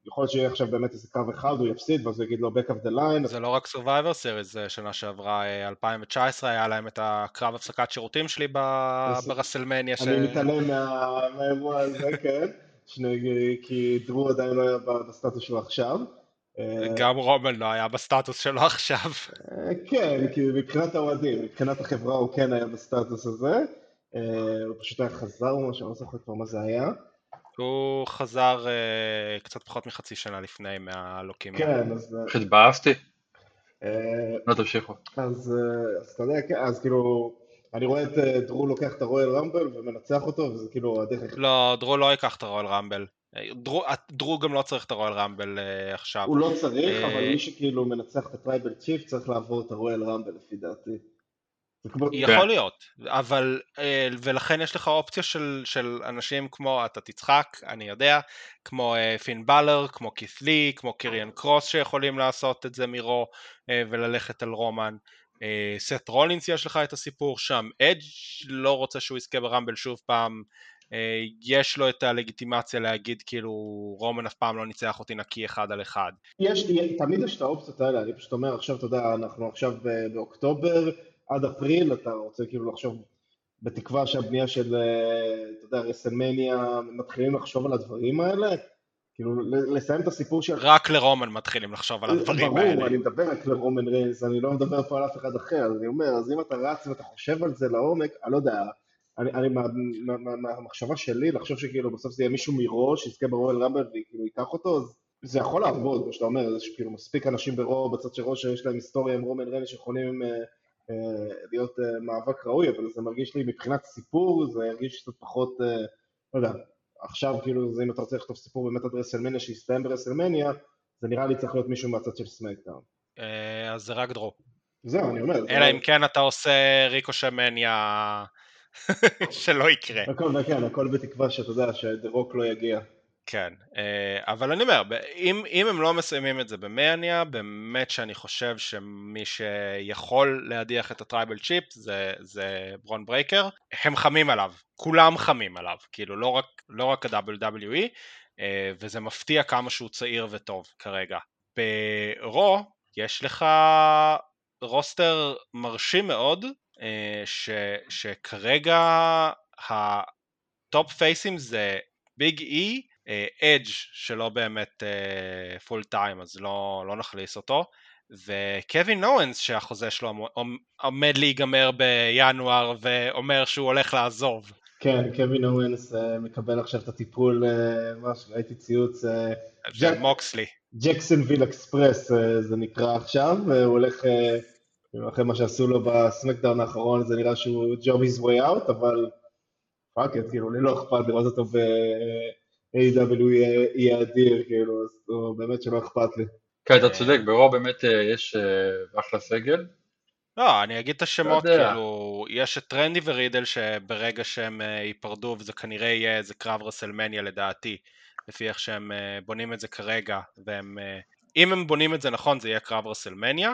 [SPEAKER 4] יכול להיות שיהיה עכשיו באמת איזה קרב אחד, הוא יפסיד, ואז הוא יגיד לו back of the line,
[SPEAKER 2] זה לא רק Survivor Series, שנה שעברה, אה, 2019, היה להם את הקרב הפסקת שירותים שלי ברסלמניה.
[SPEAKER 4] אני מתעלם מה- מהאירוע הזה, כן, כי דרו עדיין לא היה בסטטוס שלו עכשיו. אה,
[SPEAKER 2] גם רומן לא היה בסטטוס שלו עכשיו.
[SPEAKER 4] אה, כן, כי מבחינת האוהדים, מבחינת החברה הוא כן היה בסטטוס הזה. אה, הוא פשוט היה חזר או משהו, אני לא זוכר כבר מה זה היה.
[SPEAKER 2] הוא חזר אה, קצת פחות מחצי שנה לפני מהלוקימיה.
[SPEAKER 4] כן, אז...
[SPEAKER 3] התבאסתי?
[SPEAKER 4] אה,
[SPEAKER 3] לא תמשיכו.
[SPEAKER 4] אז, אה, אז אתה יודע, כן, אז כאילו, אני רואה את אה, דרו לוקח את הרואל רמבל ומנצח אותו, וזה כאילו הדרך.
[SPEAKER 2] לא, דרו לא ייקח את הרואל רמבל. אה, דרו, דרו גם לא צריך את הרואל רמבל אה, עכשיו.
[SPEAKER 4] הוא לא צריך,
[SPEAKER 2] אה,
[SPEAKER 4] אבל מי שכאילו מנצח את ה tribal chief צריך לעבור את הרואל רמבל לפי דעתי. כמו...
[SPEAKER 2] יכול להיות, אבל, אה, ולכן יש לך אופציה של, של אנשים כמו, אתה תצחק, אני יודע, כמו אה, פין בלר, כמו כית' לי, כמו קיריאן קרוס שיכולים לעשות את זה מרו אה, וללכת על רומן. סת רולינס יש לך את הסיפור שם, אדג' לא רוצה שהוא יזכה ב Rumble שוב פעם, יש לו את הלגיטימציה להגיד כאילו רומן אף פעם לא ניצח אותי נקי אחד על אחד.
[SPEAKER 4] יש, תמיד יש את האופציות האלה, אני פשוט אומר, עכשיו, אתה יודע, אנחנו עכשיו באוקטובר, עד אפריל, אתה רוצה כאילו לחשוב, בתקווה שהבנייה של, אה, אתה יודע, WrestleMania, מתחילים לחשוב על הדברים האלה, כאילו, לסיים את הסיפור של...
[SPEAKER 2] רק לרומן מתחילים לחשוב על הדברים
[SPEAKER 4] ברור,
[SPEAKER 2] האלה.
[SPEAKER 4] אני מדבר רק לרומן ריינס, אני לא מדבר פה על אף אחד אחר, אז אני אומר, אז אם אתה רץ ואתה חושב על זה לעומק, אני לא יודע, אני, אני מה, מה, מה, מהמחשבה שלי, לחשוב שכאילו בסוף זה יהיה מישהו מראש, שיזכה ברואל רמבל וכאילו ייקח אותו, אז זה יכול לעבוד, כמו שאתה אומר, יש כאילו מספיק אנשים ברו, בצד של ראש שיש להם היסטוריה עם רומן רני שיכולים אה, להיות אה, מאבק ראוי, אבל זה מרגיש לי מבחינת סיפור, זה ירגיש קצת פחות, אה, לא יודע, עכשיו כאילו, זה אם אתה רוצה לכתוב סיפור באמת עד WrestleMania שיסתיים ב WrestleMania, זה נראה לי צריך להיות מישהו מהצד של SmackDown.
[SPEAKER 2] אה, אז זה רק דרו.
[SPEAKER 4] זהו, אני אומר.
[SPEAKER 2] אלא
[SPEAKER 4] לא-
[SPEAKER 2] אם כן אתה עושה ריקושמניה שלא יקרה.
[SPEAKER 4] הכל, כן, הכל בתקווה שאתה יודע, ש The Rock לא יגיע.
[SPEAKER 2] כן, אה, אבל אני אומר, אם, אם הם לא מסיימים את זה במאניה, באמת שאני חושב שמי שיכול להדיח את ה Tribal Chief זה, זה ברון ברייקר, הם חמים עליו, כולם חמים עליו, כאילו לא רק, לא רק ה-WWE, אה, וזה מפתיע כמה שהוא צעיר וטוב כרגע. ב Raw יש לך roster מרשים מאוד, אה, ש, שכרגע ה top פייסים זה ביג אי, אדג' שלא באמת full time אז לא, לא נכניס אותו וקווין נואנס שהחוזה שלו עומ- עומד להיגמר בינואר ואומר שהוא הולך לעזוב.
[SPEAKER 4] כן, קווין אוונס אה, מקבל עכשיו את הטיפול, אה, משהו, ראיתי ציוץ, אה, ג'ק-
[SPEAKER 2] מוקסלי.
[SPEAKER 4] Jacksonville Express אה, זה נקרא עכשיו, והוא הולך, אה, אחרי מה שעשו לו ב SmackDown האחרון, זה נראה שהוא job his way out, אבל fuck כאילו, לי לא אכפת לראות אותו ב-AEW יהיה אדיר, כאילו, אז הוא באמת שלא אכפת לי.
[SPEAKER 3] כן, אתה צודק, ברור באמת אה, יש אה, אחלה סגל.
[SPEAKER 2] לא, אני אגיד את השמות. כאילו, יש את רנדי ורידל שברגע שהם אה, ייפרדו, וזה כנראה יהיה איזה קרב WrestleMania לדעתי, לפי איך שהם בונים את זה כרגע, והם, אם הם בונים את זה נכון זה יהיה קרב WrestleMania,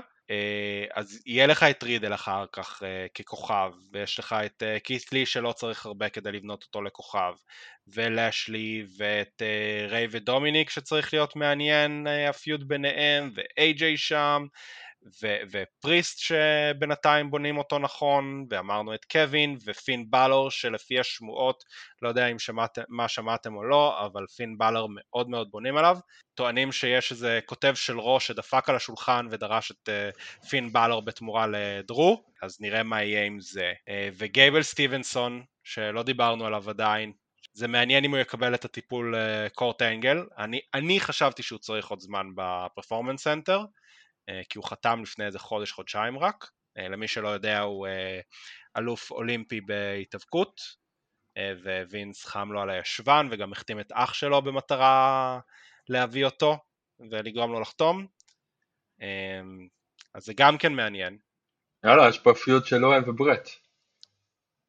[SPEAKER 2] אז יהיה לך את רידל אחר כך אה, ככוכב, ויש לך את אה, קית' לי שלא צריך הרבה כדי לבנות אותו לכוכב, ולאשלי, ואת אה, ריי ודומיניק שצריך להיות מעניין אה, ה feud ביניהם, ואיי-ג'יי שם, ו- ופריסט שבינתיים בונים אותו נכון, ואמרנו את קווין, ופין בלור שלפי השמועות, לא יודע אם שמעת, מה שמעתם או לא, אבל פין בלור מאוד מאוד בונים עליו. טוענים שיש איזה כותב של Raw שדפק על השולחן ודרש את אה, פין בלור בתמורה לדרו, אז נראה מה יהיה עם זה. אה, וגייבל סטיבנסון, שלא דיברנו עליו עדיין, זה מעניין אם הוא יקבל את הטיפול אה, קורט אנגל. אני, אני חשבתי שהוא צריך עוד זמן ב Performance Center. אה, כי הוא חתם לפני איזה חודש, חודשיים רק. אה, למי שלא יודע הוא אה, אלוף אולימפי בהתאבקות, ווינס חם לו על הישבן וגם החתים את אח שלו במטרה להביא אותו ולגרום לו לחתום. אז זה גם כן מעניין.
[SPEAKER 3] יאללה, יש פה פיוט של אוהל וברט.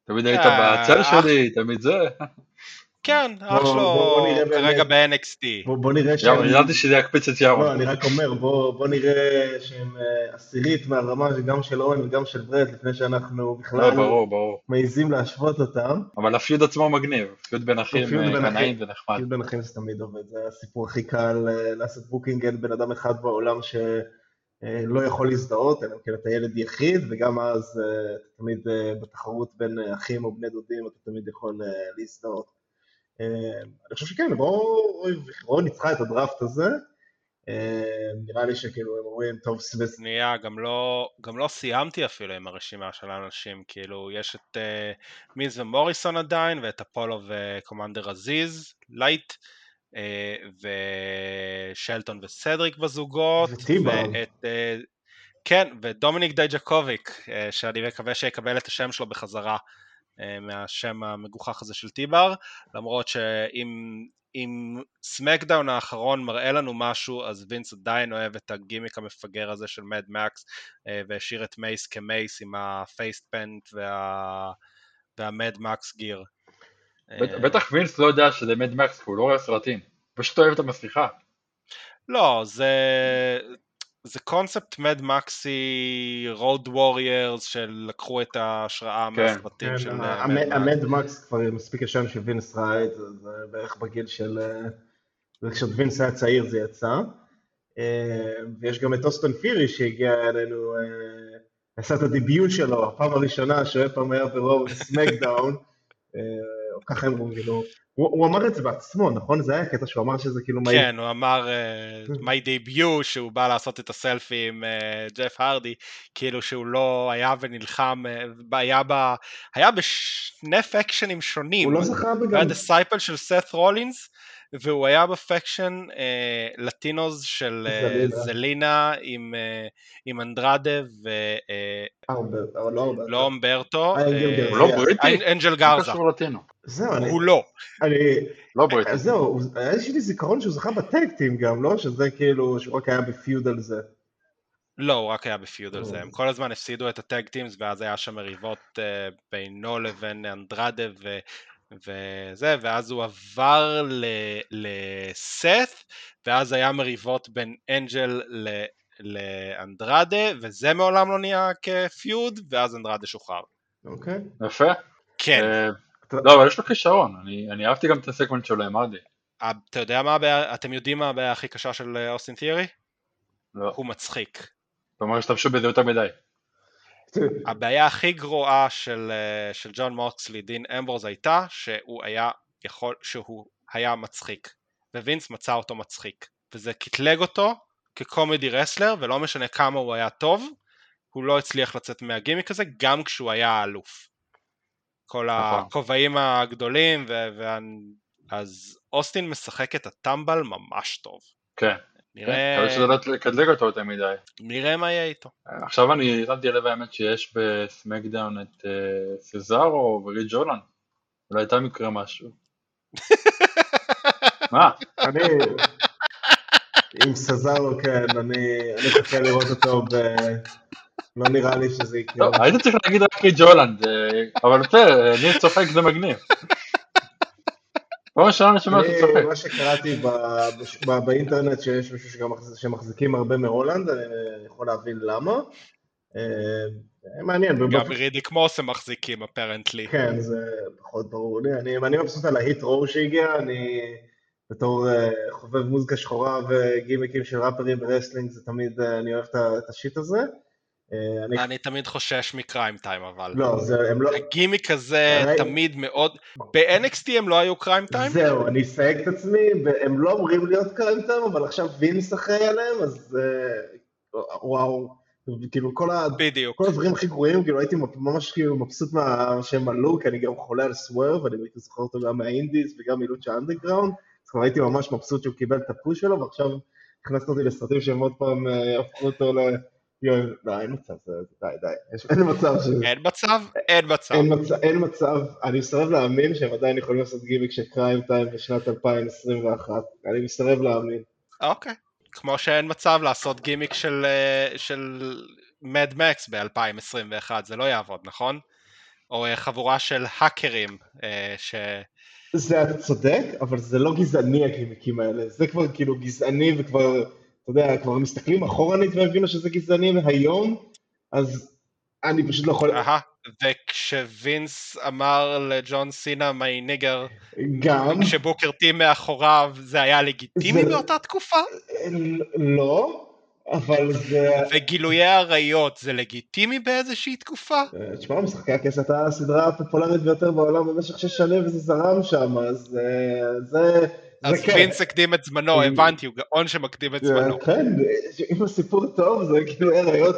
[SPEAKER 3] תמיד היית בצל שלי, תמיד זה.
[SPEAKER 2] כן, אח שלו כרגע. ב-NXT.
[SPEAKER 4] בוא, נראה
[SPEAKER 3] יאללה, ידעתי שזה יקפיץ את
[SPEAKER 4] לא,
[SPEAKER 3] ירון.
[SPEAKER 4] אני רק אומר, בוא, נראה שהם אה, עשירית מהרמה גם של אוון וגם של ברט, לפני שאנחנו
[SPEAKER 3] לא,
[SPEAKER 4] בכלל. מעיזים להשוות אותם.
[SPEAKER 3] אבל ה feud עצמו מגניב. feud בין אחים
[SPEAKER 4] feud
[SPEAKER 3] אה, קנאים
[SPEAKER 4] אחים.
[SPEAKER 3] ונחמד.
[SPEAKER 4] כאילו בין אחים זה תמיד עובד, זה הסיפור הכי קל אה, לעשות booking, אין בן אדם אחד בעולם שלא יכול להזדהות, אלא אם כן אתה ילד יחיד, וגם אז תמיד בתחרות בין אחים או בני דודים, אתה תמיד יכול להזדהות. אה, אני חושב שכן, Raw ניצחה את הדראפט הזה, אה, נראה לי שכאילו הם אומרים, טוב, סבס,
[SPEAKER 2] שנייה, גם לא, גם לא סיימתי אפילו עם הרשימה של האנשים, כאילו יש את אה, מיז ומוריסון עדיין, ואת אפולו וקומנדר עזיז, לייט, אה, ושלטון וסדריק בזוגות. ואת, אה, כן, ודומיניק דייג'קוביק, שאני מקווה שיקבל את השם שלו בחזרה מהשם המגוחך הזה של T-Bar, למרות שאם אם SmackDown האחרון מראה לנו משהו, אז וינס עדיין אוהב את הגימיק המפגר הזה של Mad Max, אה, והשאיר את מייס כמייס עם ה face paint וה... והMad Max gear.
[SPEAKER 3] בט- בטח וינס לא יודע שזה Mad Max, הוא לא רואה סרטים. פשוט אוהב את המסכה.
[SPEAKER 2] לא, זה... זה קונספט מד מקסי Road Warriors שלקחו את ההשראה
[SPEAKER 3] כן.
[SPEAKER 2] מהסרטים של אה,
[SPEAKER 4] המד מקס כבר מספיק ישן שווינס ראה את זה, זה בערך בגיל של... אה, זה כשווינס היה צעיר זה יצא. אה, ויש גם את אוסטון פירי שהגיע אלינו, אה, עשה את הדיביוט שלו, הפעם הראשונה שהוא אי פעם היה ברוב סמקדאון, או ככה הם אומרים, כאילו, הוא, הוא אמר את זה בעצמו, נכון? זה היה הקטע שהוא אמר שזה כאילו...
[SPEAKER 2] כן, הוא אמר uh, my debut שהוא בא לעשות את הסלפי עם uh, ג'ף הרדי, כאילו שהוא לא היה ונלחם, uh, היה, ב, היה בשני פקשנים שונים.
[SPEAKER 4] הוא לא זכה
[SPEAKER 2] הוא
[SPEAKER 4] בגם...
[SPEAKER 2] היה דיסייפל של סת רולינס, והוא היה בפקשן אה, לטינוז של אה,
[SPEAKER 4] זלינה.
[SPEAKER 2] זלינה עם, אה, עם אנדרדה
[SPEAKER 4] ארבר, אבל לא
[SPEAKER 2] אומברטו,
[SPEAKER 4] אה,
[SPEAKER 2] אה.
[SPEAKER 3] הוא לא בריטי?
[SPEAKER 2] אנ- אנג'ל
[SPEAKER 3] מה
[SPEAKER 2] גרזה?
[SPEAKER 4] זהו, אני...
[SPEAKER 2] הוא לא.
[SPEAKER 4] אני...
[SPEAKER 3] לא בריטי.
[SPEAKER 4] אז זהו, הוא- היה לי זיכרון שהוא זכה בטקטים גם, לא? שזה כאילו, שהוא רק היה בפיוד על זה.
[SPEAKER 2] לא, הוא רק היה בפיוד על
[SPEAKER 4] או.
[SPEAKER 2] זה, הם כל הזמן הפסידו את הטאג טימס ואז היה שם מריבות אה, בינו לבין אנדרדה ו... וזה, ואז הוא עבר ל- לסת, ואז היה מריבות בין אנג'ל ל- לאנדרדה, וזה מעולם לא נהיה כפיוד, ואז אנדרדה שוחרר.
[SPEAKER 4] אוקיי.
[SPEAKER 3] יפה.
[SPEAKER 2] כן,
[SPEAKER 3] אה, לא, אבל יש לו כישרון, אני אני אהבתי גם את הסגמנט שלו עם ארדי.
[SPEAKER 2] אתה יודע מה הבעיה, אתם יודעים מה הבעיה הכי קשה של אה, אוסטין תיארי?
[SPEAKER 3] לא,
[SPEAKER 2] הוא מצחיק.
[SPEAKER 3] כלומר השתמשו בזה יותר מדי.
[SPEAKER 2] הבעיה הכי גרועה של, אה, של ג'ון מוקסלי, דין אמברוז, הייתה שהוא היה יכול, שהוא היה מצחיק, ווינס מצא אותו מצחיק, וזה קטלג אותו כקומדי רסלר, ולא משנה כמה הוא היה טוב, הוא לא הצליח לצאת מהגימיק הזה, גם כשהוא היה האלוף. כל
[SPEAKER 3] נכון.
[SPEAKER 2] הכובעים הגדולים, ו- וה... אז אוסטין משחק את הטמבל ממש טוב.
[SPEAKER 3] כן.
[SPEAKER 2] נראה,
[SPEAKER 3] מקווה שזה לא יקדלג אותו יותר מדי.
[SPEAKER 2] נראה מה יהיה איתו.
[SPEAKER 3] עכשיו אני שמתי לב האמת שיש בסמקדאון את אה, סזארו וריד ג'ולן. אולי איתם יקרה משהו. מה?
[SPEAKER 4] אני... עם סזארו, כן, אני אני מחכה לראות אותו ב... לא נראה לי שזה יקרה.
[SPEAKER 3] טוב, היית צריך להגיד רק ריד ג'ולן, זה- אבל בסדר, אני צוחק זה מגניב. פעם ראשונה אני שומע אותי צוחק.
[SPEAKER 4] מה שקראתי באינטרנט, שיש מישהו שמחזיקים הרבה מהולנד, אני יכול להבין למה. אה, מעניין.
[SPEAKER 2] גם רידיק מוס הם מחזיקים apparently.
[SPEAKER 4] כן, זה פחות ברור לי. אני, אני מבסוט על ה Hit Row שהגיע, אני בתור אה, חובב מוזיקה שחורה וגימיקים של ראפרים ב wrestling, זה תמיד, אה, אני אוהב את ה shit הזה. אה, אני,
[SPEAKER 2] אני תמיד חושש מ Cryme Tyme אבל.
[SPEAKER 4] לא, זה, הם לא,
[SPEAKER 2] הגימיק הזה
[SPEAKER 4] רגע.
[SPEAKER 2] תמיד מאוד... ב-NXT הם לא היו Cryme Tyme?
[SPEAKER 4] זהו, אני אסייג את עצמי, הם לא אמורים להיות Cryme Tyme, אבל עכשיו וינס אחראי עליהם, אז אה, וואו, כאילו כל ה...
[SPEAKER 2] בדיוק.
[SPEAKER 4] כל הדברים הכי גרועים, כאילו הייתי ממש כאילו מבסוט מה שהם עלו, כי אני גם חולה על סוורב, אני הייתי זוכר אותו גם מה indies וגם מ Lucha Underground, אז כבר הייתי ממש מבסוט שהוא קיבל את ה push שלו, ועכשיו הכנסת אותי לסרטים שהם עוד פעם אה, הפכו אותו ל... לא, אין מצב, די, די, יש, אין מצב ש...
[SPEAKER 2] אין מצב? אין מצב.
[SPEAKER 4] אין מצב, אני מסרב להאמין שהם עדיין יכולים לעשות גימיק של קריים טיים בשנת 2021, אני מסרב להאמין.
[SPEAKER 2] אוקיי. כמו שאין מצב לעשות גימיק של, של מד מקס ב-2021, זה לא יעבוד, נכון? או אה, חבורה של האקרים, אה, ש...
[SPEAKER 4] זה אתה צודק, אבל זה לא גזעני הגימיקים האלה, זה כבר כאילו גזעני וכבר, אתה יודע, כבר מסתכלים אחורנית והבינו שזה גזעני היום, אז אני פשוט לא יכול,
[SPEAKER 2] אהה. וכשווינס אמר לג'ון סינה מי ניגר,
[SPEAKER 4] גם,
[SPEAKER 2] כשבוקר טי מאחוריו, זה היה לגיטימי
[SPEAKER 4] זה-
[SPEAKER 2] באותה תקופה?
[SPEAKER 4] לא, אבל זה,
[SPEAKER 2] וגילויי עריות זה לגיטימי באיזושהי תקופה?
[SPEAKER 4] תשמע, משחקי הכס הייתה הסדרה הפופולרית ביותר בעולם במשך שש שנים וזה זרם שם, אז אה, זה,
[SPEAKER 2] אז
[SPEAKER 4] זה כן.
[SPEAKER 2] וינס הקדים את זמנו,
[SPEAKER 4] כן.
[SPEAKER 2] הבנתי, הוא גאון שמקדים את זמנו.
[SPEAKER 4] כן, אם הסיפור טוב זה כאילו הראיות,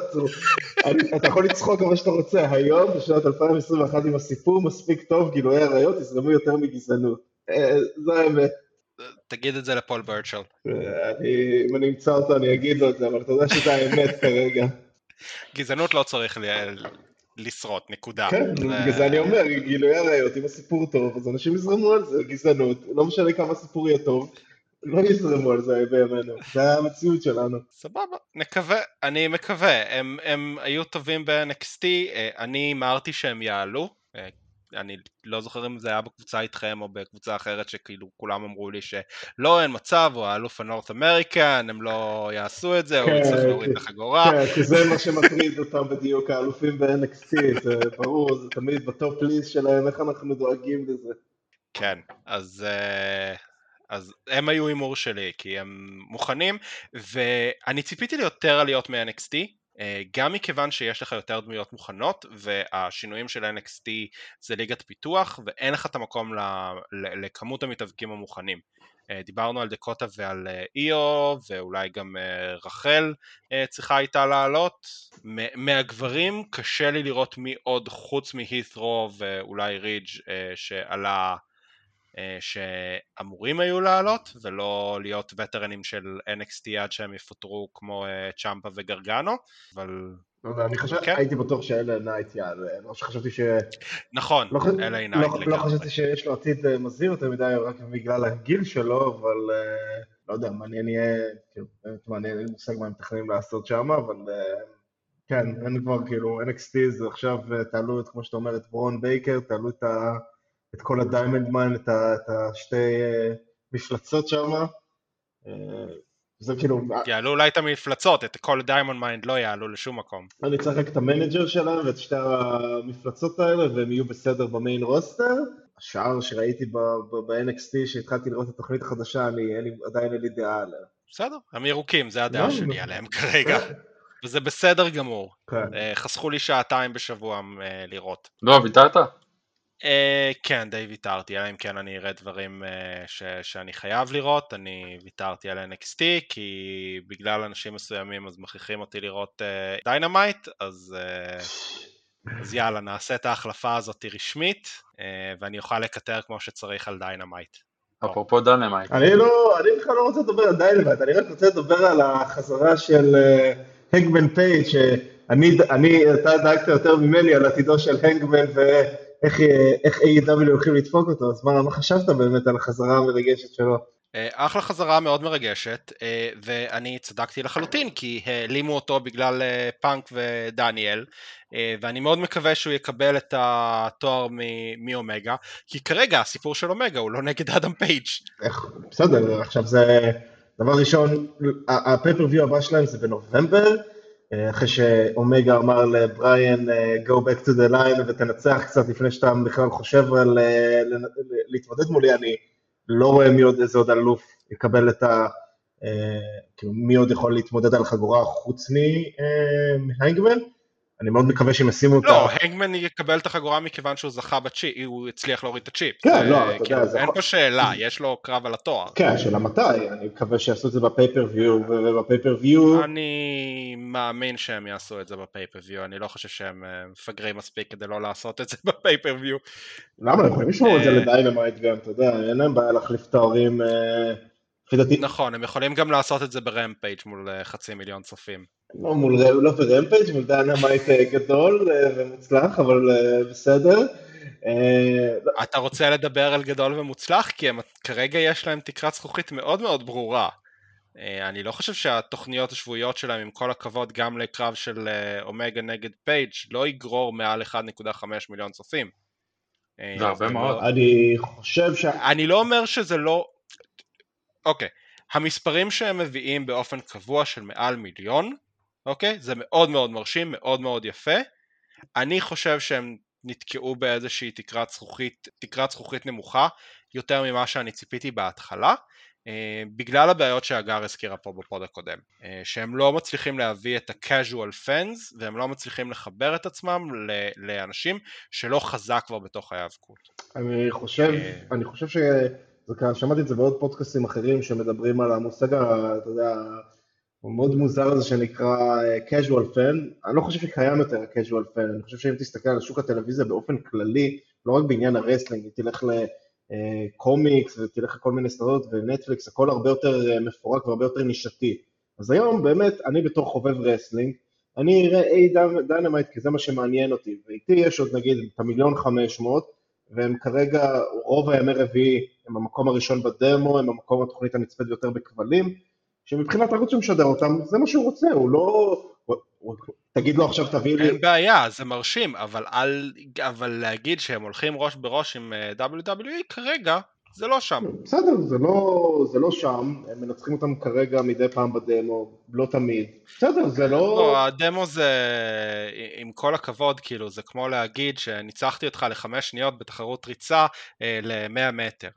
[SPEAKER 4] אני- אתה יכול לצחוק כמה שאתה רוצה, היום בשנת 2021 אם הסיפור מספיק טוב, גילויי עריות יזרמו יותר מגזענות. אה, זה האמת.
[SPEAKER 2] תגיד את זה לפול ברצ'ל.
[SPEAKER 4] אה, אני- אם אני אמצא אותו אני אגיד לו את זה, אבל אתה יודע שזה האמת כרגע.
[SPEAKER 2] גזענות לא צריך לשרוט, נקודה.
[SPEAKER 4] כן,
[SPEAKER 2] זה-
[SPEAKER 4] בגלל זה אני אומר, גילויי עריות, אם הסיפור טוב, אז אנשים יזרמו על זה, גזענות, לא משנה כמה הסיפור יהיה טוב, לא יזרמו על זה בימינו, זה המציאות שלנו.
[SPEAKER 2] סבבה, נקווה, אני מקווה. הם, הם היו טובים ב-NXT, אה, אני הימרתי שהם יעלו. אני לא זוכר אם זה היה בקבוצה איתכם או בקבוצה אחרת שכאילו כולם אמרו לי שלא, אין מצב, הוא האלוף ה-North American, הם לא יעשו את זה,
[SPEAKER 4] כן,
[SPEAKER 2] יצטרך להוריד את
[SPEAKER 4] כן.
[SPEAKER 2] החגורה.
[SPEAKER 4] כן, כי זה מה שמטריד אותם בדיוק, האלופים ב-NXT, זה ברור, זה תמיד ב-top list שלהם, איך אנחנו דואגים לזה.
[SPEAKER 2] כן, אז, אה, אז הם היו הימור שלי, כי הם מוכנים, ואני ציפיתי ליותר עליות מ-NXT. אה, גם מכיוון שיש לך יותר דמויות מוכנות והשינויים של NXT זה ליגת פיתוח ואין לך את המקום לכמות המתאבקים המוכנים. אה, דיברנו על דקוטה ועל איו ואולי גם רחל צריכה הייתה לעלות. מהגברים קשה לי לראות מי עוד חוץ מהית'רו ואולי רידג' שעלה אה, שאמורים היו לעלות ולא להיות veterans של NXT עד שהם יפוטרו כמו אה, צ'מפה וגרגנו אבל
[SPEAKER 4] לא יודע, אני חשב, כן. הייתי בטוח ש LA Knight יעלה, לא שחשבתי ש...
[SPEAKER 2] נכון,
[SPEAKER 4] לא,
[SPEAKER 2] LA
[SPEAKER 4] Knight לא, לגמרי. לא חשבתי שיש לו עתיד אה, מזהיר יותר מדי רק בגלל הגיל שלו, אבל לא יודע, מעניין יהיה, כאילו, באמת מעניין, אין לי מושג מה הם מתכננים לעשות שם, אבל כן, אין כבר כאילו, NXT זה עכשיו, תעלו את, כמו שאתה אומר, את ברון בייקר, תעלו את ה... את כל ה-Diamond Mine, את, את השתי אה, מפלצות שם. אה, זה כאילו...
[SPEAKER 2] יעלו אולי את המפלצות, את כל Diamond Mine לא יעלו לשום מקום.
[SPEAKER 4] אני צריך רק את ה-manager שלהם ואת שתי המפלצות האלה והם יהיו בסדר ב-main roster. השאר שראיתי ב-NXT שהתחלתי לראות את התוכנית החדשה, אני, אין לי, עדיין אין לי דעה עליה.
[SPEAKER 2] בסדר, הם ירוקים, זה הדעה לא, שלי לא. עליהם כרגע. וזה בסדר גמור. כן. אה, חסכו לי שעתיים בשבוע לראות.
[SPEAKER 3] לא, ויתרת?
[SPEAKER 2] אה, כן, די ויתרתי, אלא אם כן אני אראה דברים אה, ש, שאני חייב לראות, אני ויתרתי על NXT, כי בגלל אנשים מסוימים אז מכריחים אותי לראות דיינמייט, אה, אז, אה, אז יאללה, נעשה את ההחלפה הזאת רשמית, אה, ואני אוכל לקטר כמו שצריך על דיינמייט.
[SPEAKER 3] אפרופו דיינמייט.
[SPEAKER 4] אני לא, אני בכלל לא רוצה לדבר על דיינמייט, אני רק רוצה לדבר על החזרה של הנגמן פייג', שאני, אתה דאגת יותר ממני על עתידו של הנגמן ו... איך, איך AEW הולכים לדפוק אותו, אז מה, מה חשבת באמת על החזרה המרגשת שלו?
[SPEAKER 2] אה, אחלה חזרה מאוד מרגשת, אה, ואני צדקתי לחלוטין, כי העלימו אותו בגלל אה, פאנק ודניאל, ואני מאוד מקווה שהוא יקבל את התואר מאומגה, כי כרגע הסיפור של אומגה הוא לא נגד אדם פייג'.
[SPEAKER 4] בסדר, עכשיו זה, דבר ראשון, הפייפריוויו הבא שלהם זה בנובמבר, אה, אחרי שאומגה אמר לבריאן אה, go back to the line ותנצח קצת לפני שאתה בכלל חושב על אה, להתמודד מולי, אני לא רואה מי עוד, איזה עוד אלוף יקבל את ה... כאילו מי עוד יכול להתמודד על חגורה חוץ מהיינגמן. אני מאוד מקווה שהם ישימו אותה.
[SPEAKER 2] לא, הנגמן יקבל את החגורה מכיוון שהוא זכה בצ'יפ, הוא הצליח להוריד את הצ'יפ.
[SPEAKER 4] כן, לא, אתה יודע,
[SPEAKER 2] כאילו, זה... אין פה שאלה, יש לו קרב על התואר.
[SPEAKER 4] כן, השאלה מתי, אני מקווה שיעשו את זה ב-pay-per-view, וב-pay-per-view...
[SPEAKER 2] אני מאמין שהם יעשו את זה ב-pay-per-view, אני לא חושב שהם אה, מפגרים מספיק כדי לא לעשות את זה ב-pay-per-view.
[SPEAKER 4] למה, הם יכולים לשמור את זה אה, לדיינמייט גם, אתה יודע, אין להם בעיה להחליף תארים. אה,
[SPEAKER 2] נכון, הם יכולים גם לעשות את זה ברמפייג' מול חצי מיליון צופים.
[SPEAKER 4] לא מול לא ברמפייג', מול דיינמייט אה, גדול אה, ומוצלח, אבל אה, בסדר.
[SPEAKER 2] אתה רוצה לדבר על גדול ומוצלח? כי הם, כרגע יש להם תקרת זכוכית מאוד מאוד ברורה. אני לא חושב שהתוכניות השבועיות שלהם, עם כל הכבוד גם לקרב של אומגה נגד פייג', לא יגרור מעל 1.5 מיליון צופים.
[SPEAKER 3] זה הרבה מאוד.
[SPEAKER 4] לא- אני חושב ש...
[SPEAKER 2] אני לא אומר שזה לא... אוקיי. המספרים שהם מביאים באופן קבוע של מעל מיליון, אוקיי? זה מאוד מאוד מרשים, מאוד מאוד יפה. אני חושב שהם נתקעו באיזושהי תקרת זכוכית, תקרת זכוכית נמוכה יותר ממה שאני ציפיתי בהתחלה. Uh, בגלל הבעיות שהגר הזכירה פה בפוד הקודם, uh, שהם לא מצליחים להביא את ה-casual fans והם לא מצליחים לחבר את עצמם לאנשים שלא חזק כבר בתוך ההיאבקות.
[SPEAKER 4] אני חושב, uh, אני חושב ששמעתי את זה בעוד פודקאסטים אחרים שמדברים על המושג, אתה יודע, הוא מאוד מוזר הזה שנקרא אה, casual fan, אני לא חושב שקיים יותר ה-casual fan, אני חושב שאם תסתכל על שוק הטלוויזיה באופן כללי, לא רק בעניין ה-wrestling, תלך לקומיקס ותלך לכל מיני סדרות ונטפליקס, הכל הרבה יותר אה, מפורק והרבה יותר נישתי. אז היום באמת, אני בתור חובב wrestling, אני אראה איי דיינמייט כי זה מה שמעניין אותי, ואיתי יש עוד נגיד את המיליון חמש מאות, והם כרגע, רוב הימי רביעי הם המקום הראשון ב-demo, הם המקום התוכנית הנצפית ביותר בכבלים, שמבחינת ערוץ שמשדר אותם, זה מה שהוא רוצה, הוא לא... תגיד לו עכשיו תביא לי...
[SPEAKER 2] אין בעיה, זה מרשים, אבל, על, אבל להגיד שהם הולכים ראש בראש עם אה, WWE כרגע, זה לא שם.
[SPEAKER 4] בסדר, זה לא, זה לא שם, הם מנצחים אותם כרגע מדי פעם בדמו, לא תמיד. בסדר, זה לא...
[SPEAKER 2] לא, הדמו זה, עם כל הכבוד, כאילו, זה כמו להגיד שניצחתי אותך לחמש שניות בתחרות ריצה אה, ל-100 מטר.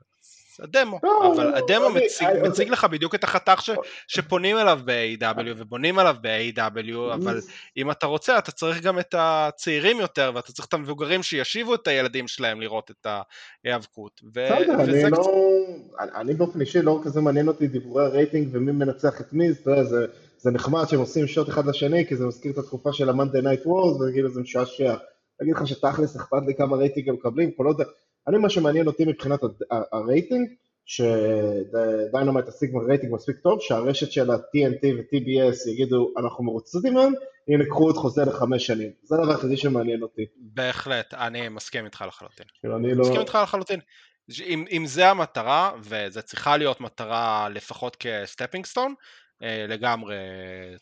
[SPEAKER 2] הדמו,
[SPEAKER 4] לא,
[SPEAKER 2] אבל
[SPEAKER 4] לא,
[SPEAKER 2] הדמו
[SPEAKER 4] אני-
[SPEAKER 2] מציג, לך בדיוק את החתך ש, שפונים אליו ב-AW ובונים עליו ב-AW, אבל אם אתה רוצה אתה צריך גם את הצעירים יותר ואתה צריך את המבוגרים שישיבו את הילדים שלהם לראות את ההיאבקות.
[SPEAKER 4] בסדר, אני לא... אני- באופן אישי לא כזה מעניין אותי דיבורי הרייטינג ומי מנצח את מי, זה- זה נחמד שהם עושים שוט אחד לשני, כי זה מזכיר את התקופה של ה-Monday Night Wars, וכאילו זה משעשע. להגיד לך שתכלס אכפת לי כמה רייטינג הם מקבלים, כל עוד... אני, מה שמעניין אותי מבחינת הרייטינג, שדיינמייט תשיג רייטינג מספיק טוב, שהרשת של ה-TNT ו-TBS יגידו, אנחנו מרוצים מהם, הנה קחו את חוזה לחמש שנים. זה הדבר היחידי שמעניין אותי.
[SPEAKER 2] בהחלט, אני מסכים איתך לחלוטין.
[SPEAKER 4] כאילו, אני לא...
[SPEAKER 2] מסכים איתך לחלוטין. אם, אם זה המטרה, וזה צריכה להיות מטרה לפחות כ-stepping stone, אה, לגמרי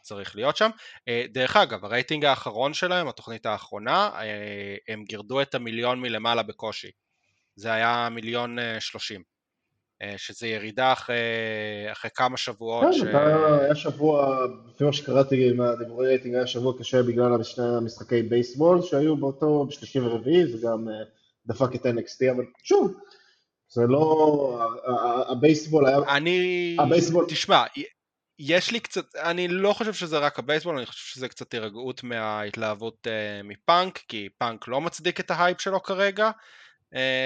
[SPEAKER 2] צריך להיות שם. אה, דרך אגב, הרייטינג האחרון שלהם, התוכנית האחרונה, אה, הם גירדו את המיליון מלמעלה בקושי. זה היה מיליון אה, שלושים. אה, שזה ירידה אחרי, אחרי כמה שבועות.
[SPEAKER 4] כן,
[SPEAKER 2] ש...
[SPEAKER 4] אתה- היה שבוע, לפי מה שקראתי מהדיבורי רייטינג, היה שבוע קשה בגלל שני המשחקי בייסבול שהיו באותו, בשלישי ורביעי, זה גם אה, דפק את NXT, אבל שוב, זה לא, הבייסבול היה,
[SPEAKER 2] אני...
[SPEAKER 4] הבייסבול-
[SPEAKER 2] תשמע, יש לי קצת, אני לא חושב שזה רק הבייסבול, אני חושב שזה קצת הירגעות מההתלהבות אה, מפאנק, כי פאנק לא מצדיק את ה-hype שלו כרגע,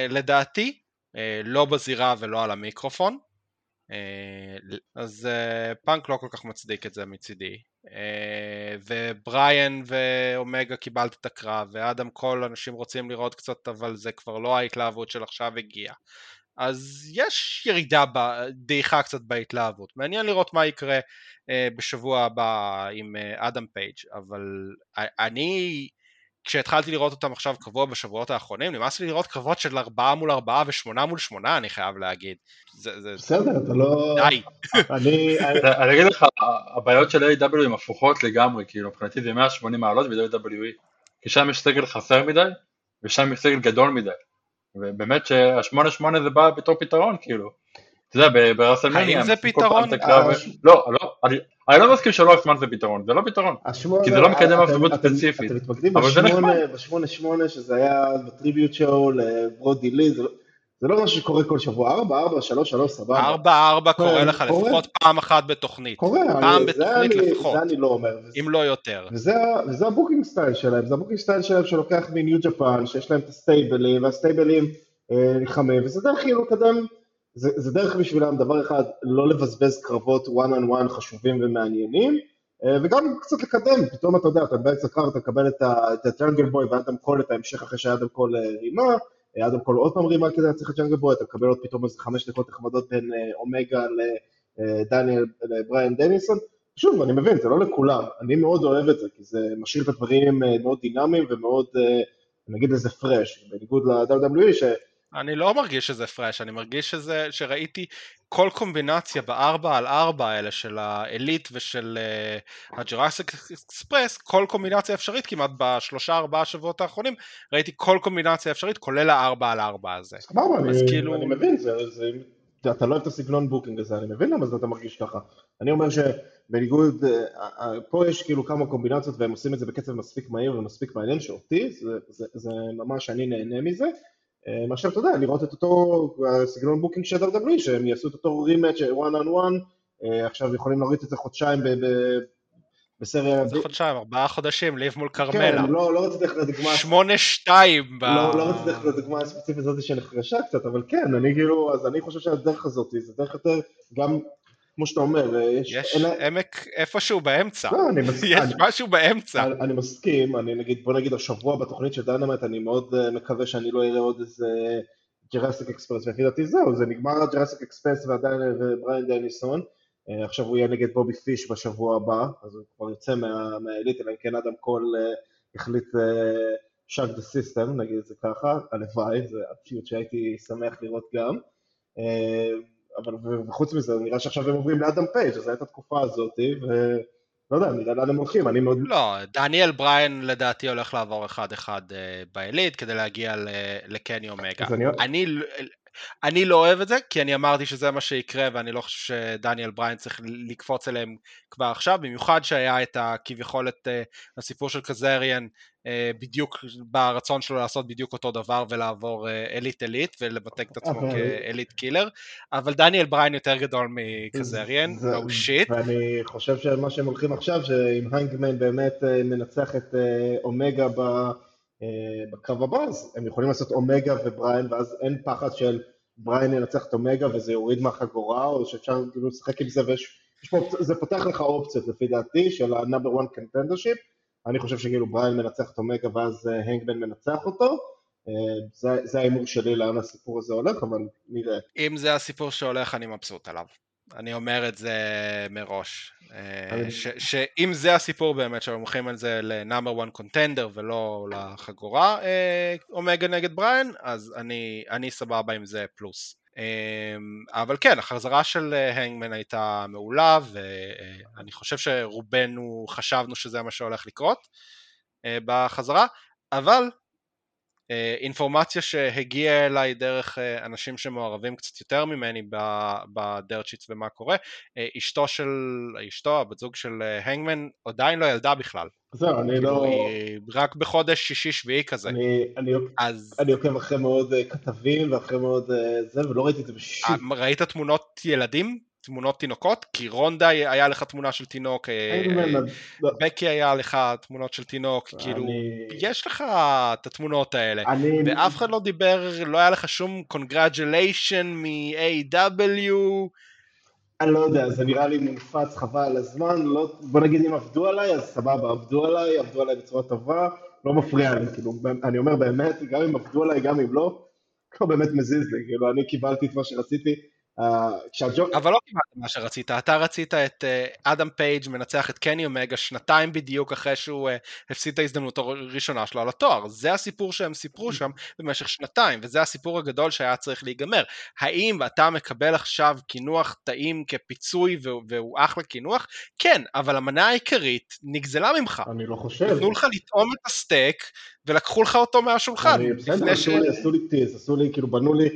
[SPEAKER 2] לדעתי, אה, לא בזירה ולא על המיקרופון, אה, אז פאנק לא כל כך מצדיק את זה מצידי. ובריאן ואומגה קיבלת את הקרב, ואדם קול אנשים רוצים לראות קצת, אבל זה כבר לא ההתלהבות של עכשיו הגיעה. אז יש ירידה, ב- דעיכה קצת בהתלהבות. מעניין לראות מה יקרה אה, בשבוע הבא עם אה, אדם פייג', אבל אני, כשהתחלתי לראות אותם עכשיו קבוע בשבועות האחרונים, נמאס לי לראות קרבות של ארבעה מול ארבעה ושמונה מול שמונה, אני חייב להגיד. זה, זה,
[SPEAKER 4] בסדר, אתה לא,
[SPEAKER 2] די.
[SPEAKER 4] אני,
[SPEAKER 3] אגיד לך, הבעיות של A.W. הן הפוכות לגמרי, כאילו מבחינתי זה 180 מעלות ב-WWE, כי שם יש סגל חסר מדי, ושם יש סגל גדול מדי, ובאמת שהשמונה שמונה זה בא בתור פתרון, כאילו, אתה יודע, ברסלמניה,
[SPEAKER 2] האם זה פתרון?
[SPEAKER 4] אה,
[SPEAKER 3] לא, לא, אני לא מסכים שלא הזמן זה פתרון, זה לא פתרון, כי זה לא מקדם אף
[SPEAKER 4] אתם-
[SPEAKER 3] דמות ספציפית.
[SPEAKER 4] אתם מתמקדים בשמונה, שמונה, שזה היה ב-tribute show לברודי לי, זה לא- זה לא משהו שקורה כל שבוע, ארבע, ארבע, שלוש, שלוש, סבבה.
[SPEAKER 2] ארבע ארבע קורה
[SPEAKER 4] כן,
[SPEAKER 2] לך
[SPEAKER 4] קורה.
[SPEAKER 2] לפחות פעם אחת בתוכנית,
[SPEAKER 4] קורה,
[SPEAKER 2] פעם בתוכנית לפחות.
[SPEAKER 4] זה אני לא אומר.
[SPEAKER 2] אם לא יותר.
[SPEAKER 4] וזה, ה-booking style שלהם, זה ה-booking style שלהם שלוקח מ-New Japan, שיש להם את ה-stableים, וה-stableים אה, נלחמים, וזה דרך כאילו לקדם, זה, זה דרך בשבילם דבר אחד, לא לבזבז קרבות one on one חשובים ומעניינים, אה, וגם קצת לקדם, פתאום אתה יודע, אתה באמצע קרב, אתה מקבל את ה- את הג'אנגל בוי ואדם קול, את ההמשך אחרי שאדם קול אה, רימה, אה, אדם קול עוד פעם רימה כדי להצליח את ג'אנגל בוי, אתה מקבל עוד פתאום איזה חמש דקות נחמדות בין אומגה לדניאל, לבריאן דניאלסון, שוב, אני מבין, זה לא לכולם, אני מאוד אוהב את זה, כי זה משאיר את הדברים מאוד דינמיים ומאוד, נגיד לזה fresh, בניגוד ל-WWE.
[SPEAKER 2] אני לא מרגיש שזה fresh, אני מרגיש שזה, שראיתי כל קומבינציה בארבע על ארבע האלה של ה Elite ושל uh, הג'וראסיק אקספרס, כל קומבינציה אפשרית כמעט בשלושה ארבעה שבועות האחרונים, ראיתי כל קומבינציה אפשרית כולל הארבע על ארבע הזה.
[SPEAKER 4] סבבה, אני,
[SPEAKER 2] כאילו-
[SPEAKER 4] אני מבין, זה, זה, אתה לא אוהב את הסגנון booking הזה, אני מבין למה אתה מרגיש ככה. אני אומר שבניגוד, אה, אה, פה יש כאילו כמה קומבינציות והם עושים את זה בקצב מספיק מהיר ומספיק מעניין, שאותי, זה, זה, זה ממש, אני נהנה מזה. אה, מאשר, אתה יודע, לראות את אותו אה, סגנון booking של WWE, שהם יעשו את אותו rematch one on one, אה, עכשיו יכולים להוריד את זה חודשיים ב- בסריה...
[SPEAKER 2] זה חודשיים, ארבעה חודשים, ליב מול,
[SPEAKER 4] כן,
[SPEAKER 2] כרמלה.
[SPEAKER 4] לא, לא רציתי ללכת לדוגמה...
[SPEAKER 2] שמונה שתיים ב...
[SPEAKER 4] לא, לא רציתי ללכת לדוגמה הספציפית הזאת שנחרשה קצת, אבל כן, אני כאילו, אז אני חושב שהדרך הזאת, זה דרך יותר, גם, כמו שאתה אומר, יש...
[SPEAKER 2] יש
[SPEAKER 4] אין לה-
[SPEAKER 2] עמק איפשהו באמצע.
[SPEAKER 4] לא, אני מסכים.
[SPEAKER 2] יש משהו באמצע.
[SPEAKER 4] אני, אני מסכים, אני נגיד, בוא נגיד השבוע בתוכנית של דיינמייט, אני מאוד uh, מקווה שאני לא אראה עוד איזה ג'וראסיק אקספרס, לפי דעתי זהו, זה נגמר הג'וראסיק אקספרס ועדיין ובריין דניאלסון, uh, עכשיו הוא יהיה נגד בובי פיש בשבוע הבא, אז הוא כבר יוצא מה- מהעילית, אלא אם כן אדם קול החליט shock the system, נגיד את זה ככה, הלוואי, זה הפשיט שהייתי שמח לראות גם. אבל וחוץ מזה, נראה שעכשיו הם עוברים לאדם פייג', אז הייתה התקופה הזאת, ולא יודע, נראה לאן הם הולכים, אני מאוד...
[SPEAKER 2] לא, דניאל בריין לדעתי הולך לעבור אחד אחד אה, בעילית כדי להגיע לקני אומגה.
[SPEAKER 4] אני-
[SPEAKER 2] אני, אני לא אוהב את זה, כי אני אמרתי שזה מה שיקרה, ואני לא חושב שדניאל בריין צריך לקפוץ אליהם כבר עכשיו, במיוחד שהיה את כביכול את אה, הסיפור של קזריאן, בדיוק ברצון שלו לעשות בדיוק אותו דבר ולעבור אליט אליט ולמתג את עצמו כ Elite Killer, אבל דניאל בריין יותר גדול מקזריאן, no shit.
[SPEAKER 4] ואני חושב שמה שהם הולכים עכשיו, שאם הנגמן באמת מנצח את אומגה. אה, בקרב הבא, אז הם יכולים לעשות אומגה ובריין, ואז אין פחד של בריין ינצח את אומגה וזה יוריד מהחגורה, או שאפשר כאילו לשחק עם זה, ויש פה, זה פותח לך אופציות לפי דעתי של ה-number one contendership, אני חושב שכאילו בריין מנצח את אומגה ואז הנגמן אה, מנצח אותו, אה, זה, ההימור שלי לאן הסיפור הזה הולך, אבל נראה.
[SPEAKER 2] אם זה הסיפור שהולך, אני מבסוט עליו. אני אומר את זה מראש. אה, שאם זה הסיפור באמת, שהם הולכים על זה לנאמר 1 קונטנדר ולא לחגורה אומגה נגד בריין, אז אני, אני סבבה עם זה פלוס. אה, אבל כן, החזרה של הנגמן הייתה מעולה, ואני חושב שרובנו חשבנו שזה מה שהולך לקרות בחזרה, אבל אה, אינפורמציה שהגיעה אליי דרך אה, אנשים שמעורבים קצת יותר ממני בדרט שיטס ומה קורה, אה, אשתו של, אשתו, הבת זוג של הנגמן, עדיין לא ילדה בכלל.
[SPEAKER 4] זהו, אני כאילו, לא...
[SPEAKER 2] היא רק בחודש שישי-שביעי כזה.
[SPEAKER 4] אני, אני, אז... אני עוקב אחרי מאוד כתבים ואחרי מאוד זה, ולא ראיתי את זה בשום...
[SPEAKER 2] ראית תמונות ילדים? תמונות תינוקות? כי רונדה היה לך תמונה של תינוק, אה, לא. בקיי היה לך תמונות של תינוק, כאילו, יש לך את התמונות האלה, ואף אחד לא דיבר, לא היה לך שום congratulation מ-AEW.
[SPEAKER 4] אני לא יודע, זה נראה לי מונפץ חבל על הזמן, לא, בוא נגיד אם עבדו עליי, אז סבבה, עבדו עליי, עבדו עליי בצורה טובה, לא מפריע לי, כאילו, אני אומר באמת, גם אם עבדו עליי, גם אם לא, לא באמת מזיז לי, כאילו, אני קיבלתי את מה שרציתי.
[SPEAKER 2] אבל לא קיבלת מה שרצית, אתה רצית את אה, אדם פייג' מנצח את קני אומגה שנתיים בדיוק אחרי שהוא אה, הפסיד את ההזדמנות הראשונה שלו על התואר, זה הסיפור שהם סיפרו שם במשך שנתיים, וזה הסיפור הגדול שהיה צריך להיגמר. האם אתה מקבל עכשיו קינוח טעים כפיצוי והוא אחלה קינוח? כן, אבל המנה העיקרית נגזלה ממך.
[SPEAKER 4] אני לא חושב.
[SPEAKER 2] נתנו לך לטעום את הסטייק ולקחו לך אותו מהשולחן.
[SPEAKER 4] אני, בסדר, עשו לי טיז, עשו לי, כאילו בנו לי...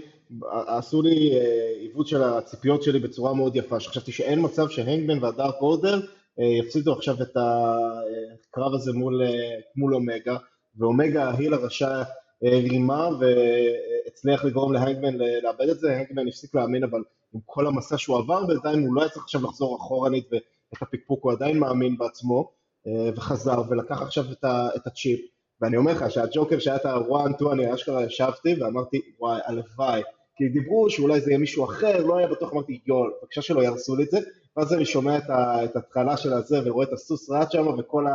[SPEAKER 4] עשו לי אה, עיוות של הציפיות שלי בצורה מאוד יפה, שחשבתי שאין מצב שהנגמן והדארק אורדר אה, יפסידו עכשיו את הקרב הזה מול, אה, מול אומגה, ואומגה ההיל הרשע רימה והצליח לגרום להנגמן לאבד את זה, הנגמן הפסיק להאמין אבל עם כל המסע שהוא עבר בינתיים הוא לא היה צריך עכשיו לחזור אחורנית ואת הפקפוק, הוא עדיין מאמין בעצמו וחזר ולקח עכשיו את הצ'יפ. ואני אומר לך שהג'וקר שהיה את ה-one, two, אני אשכרה ישבתי ואמרתי וואי הלוואי כי דיברו שאולי זה יהיה מישהו אחר, לא היה בטוח, אמרתי יואל, בבקשה שלא יהרסו לי את זה, ואז אני שומע את, ההתחלה של הזה ורואה את הסוס רץ שם וכל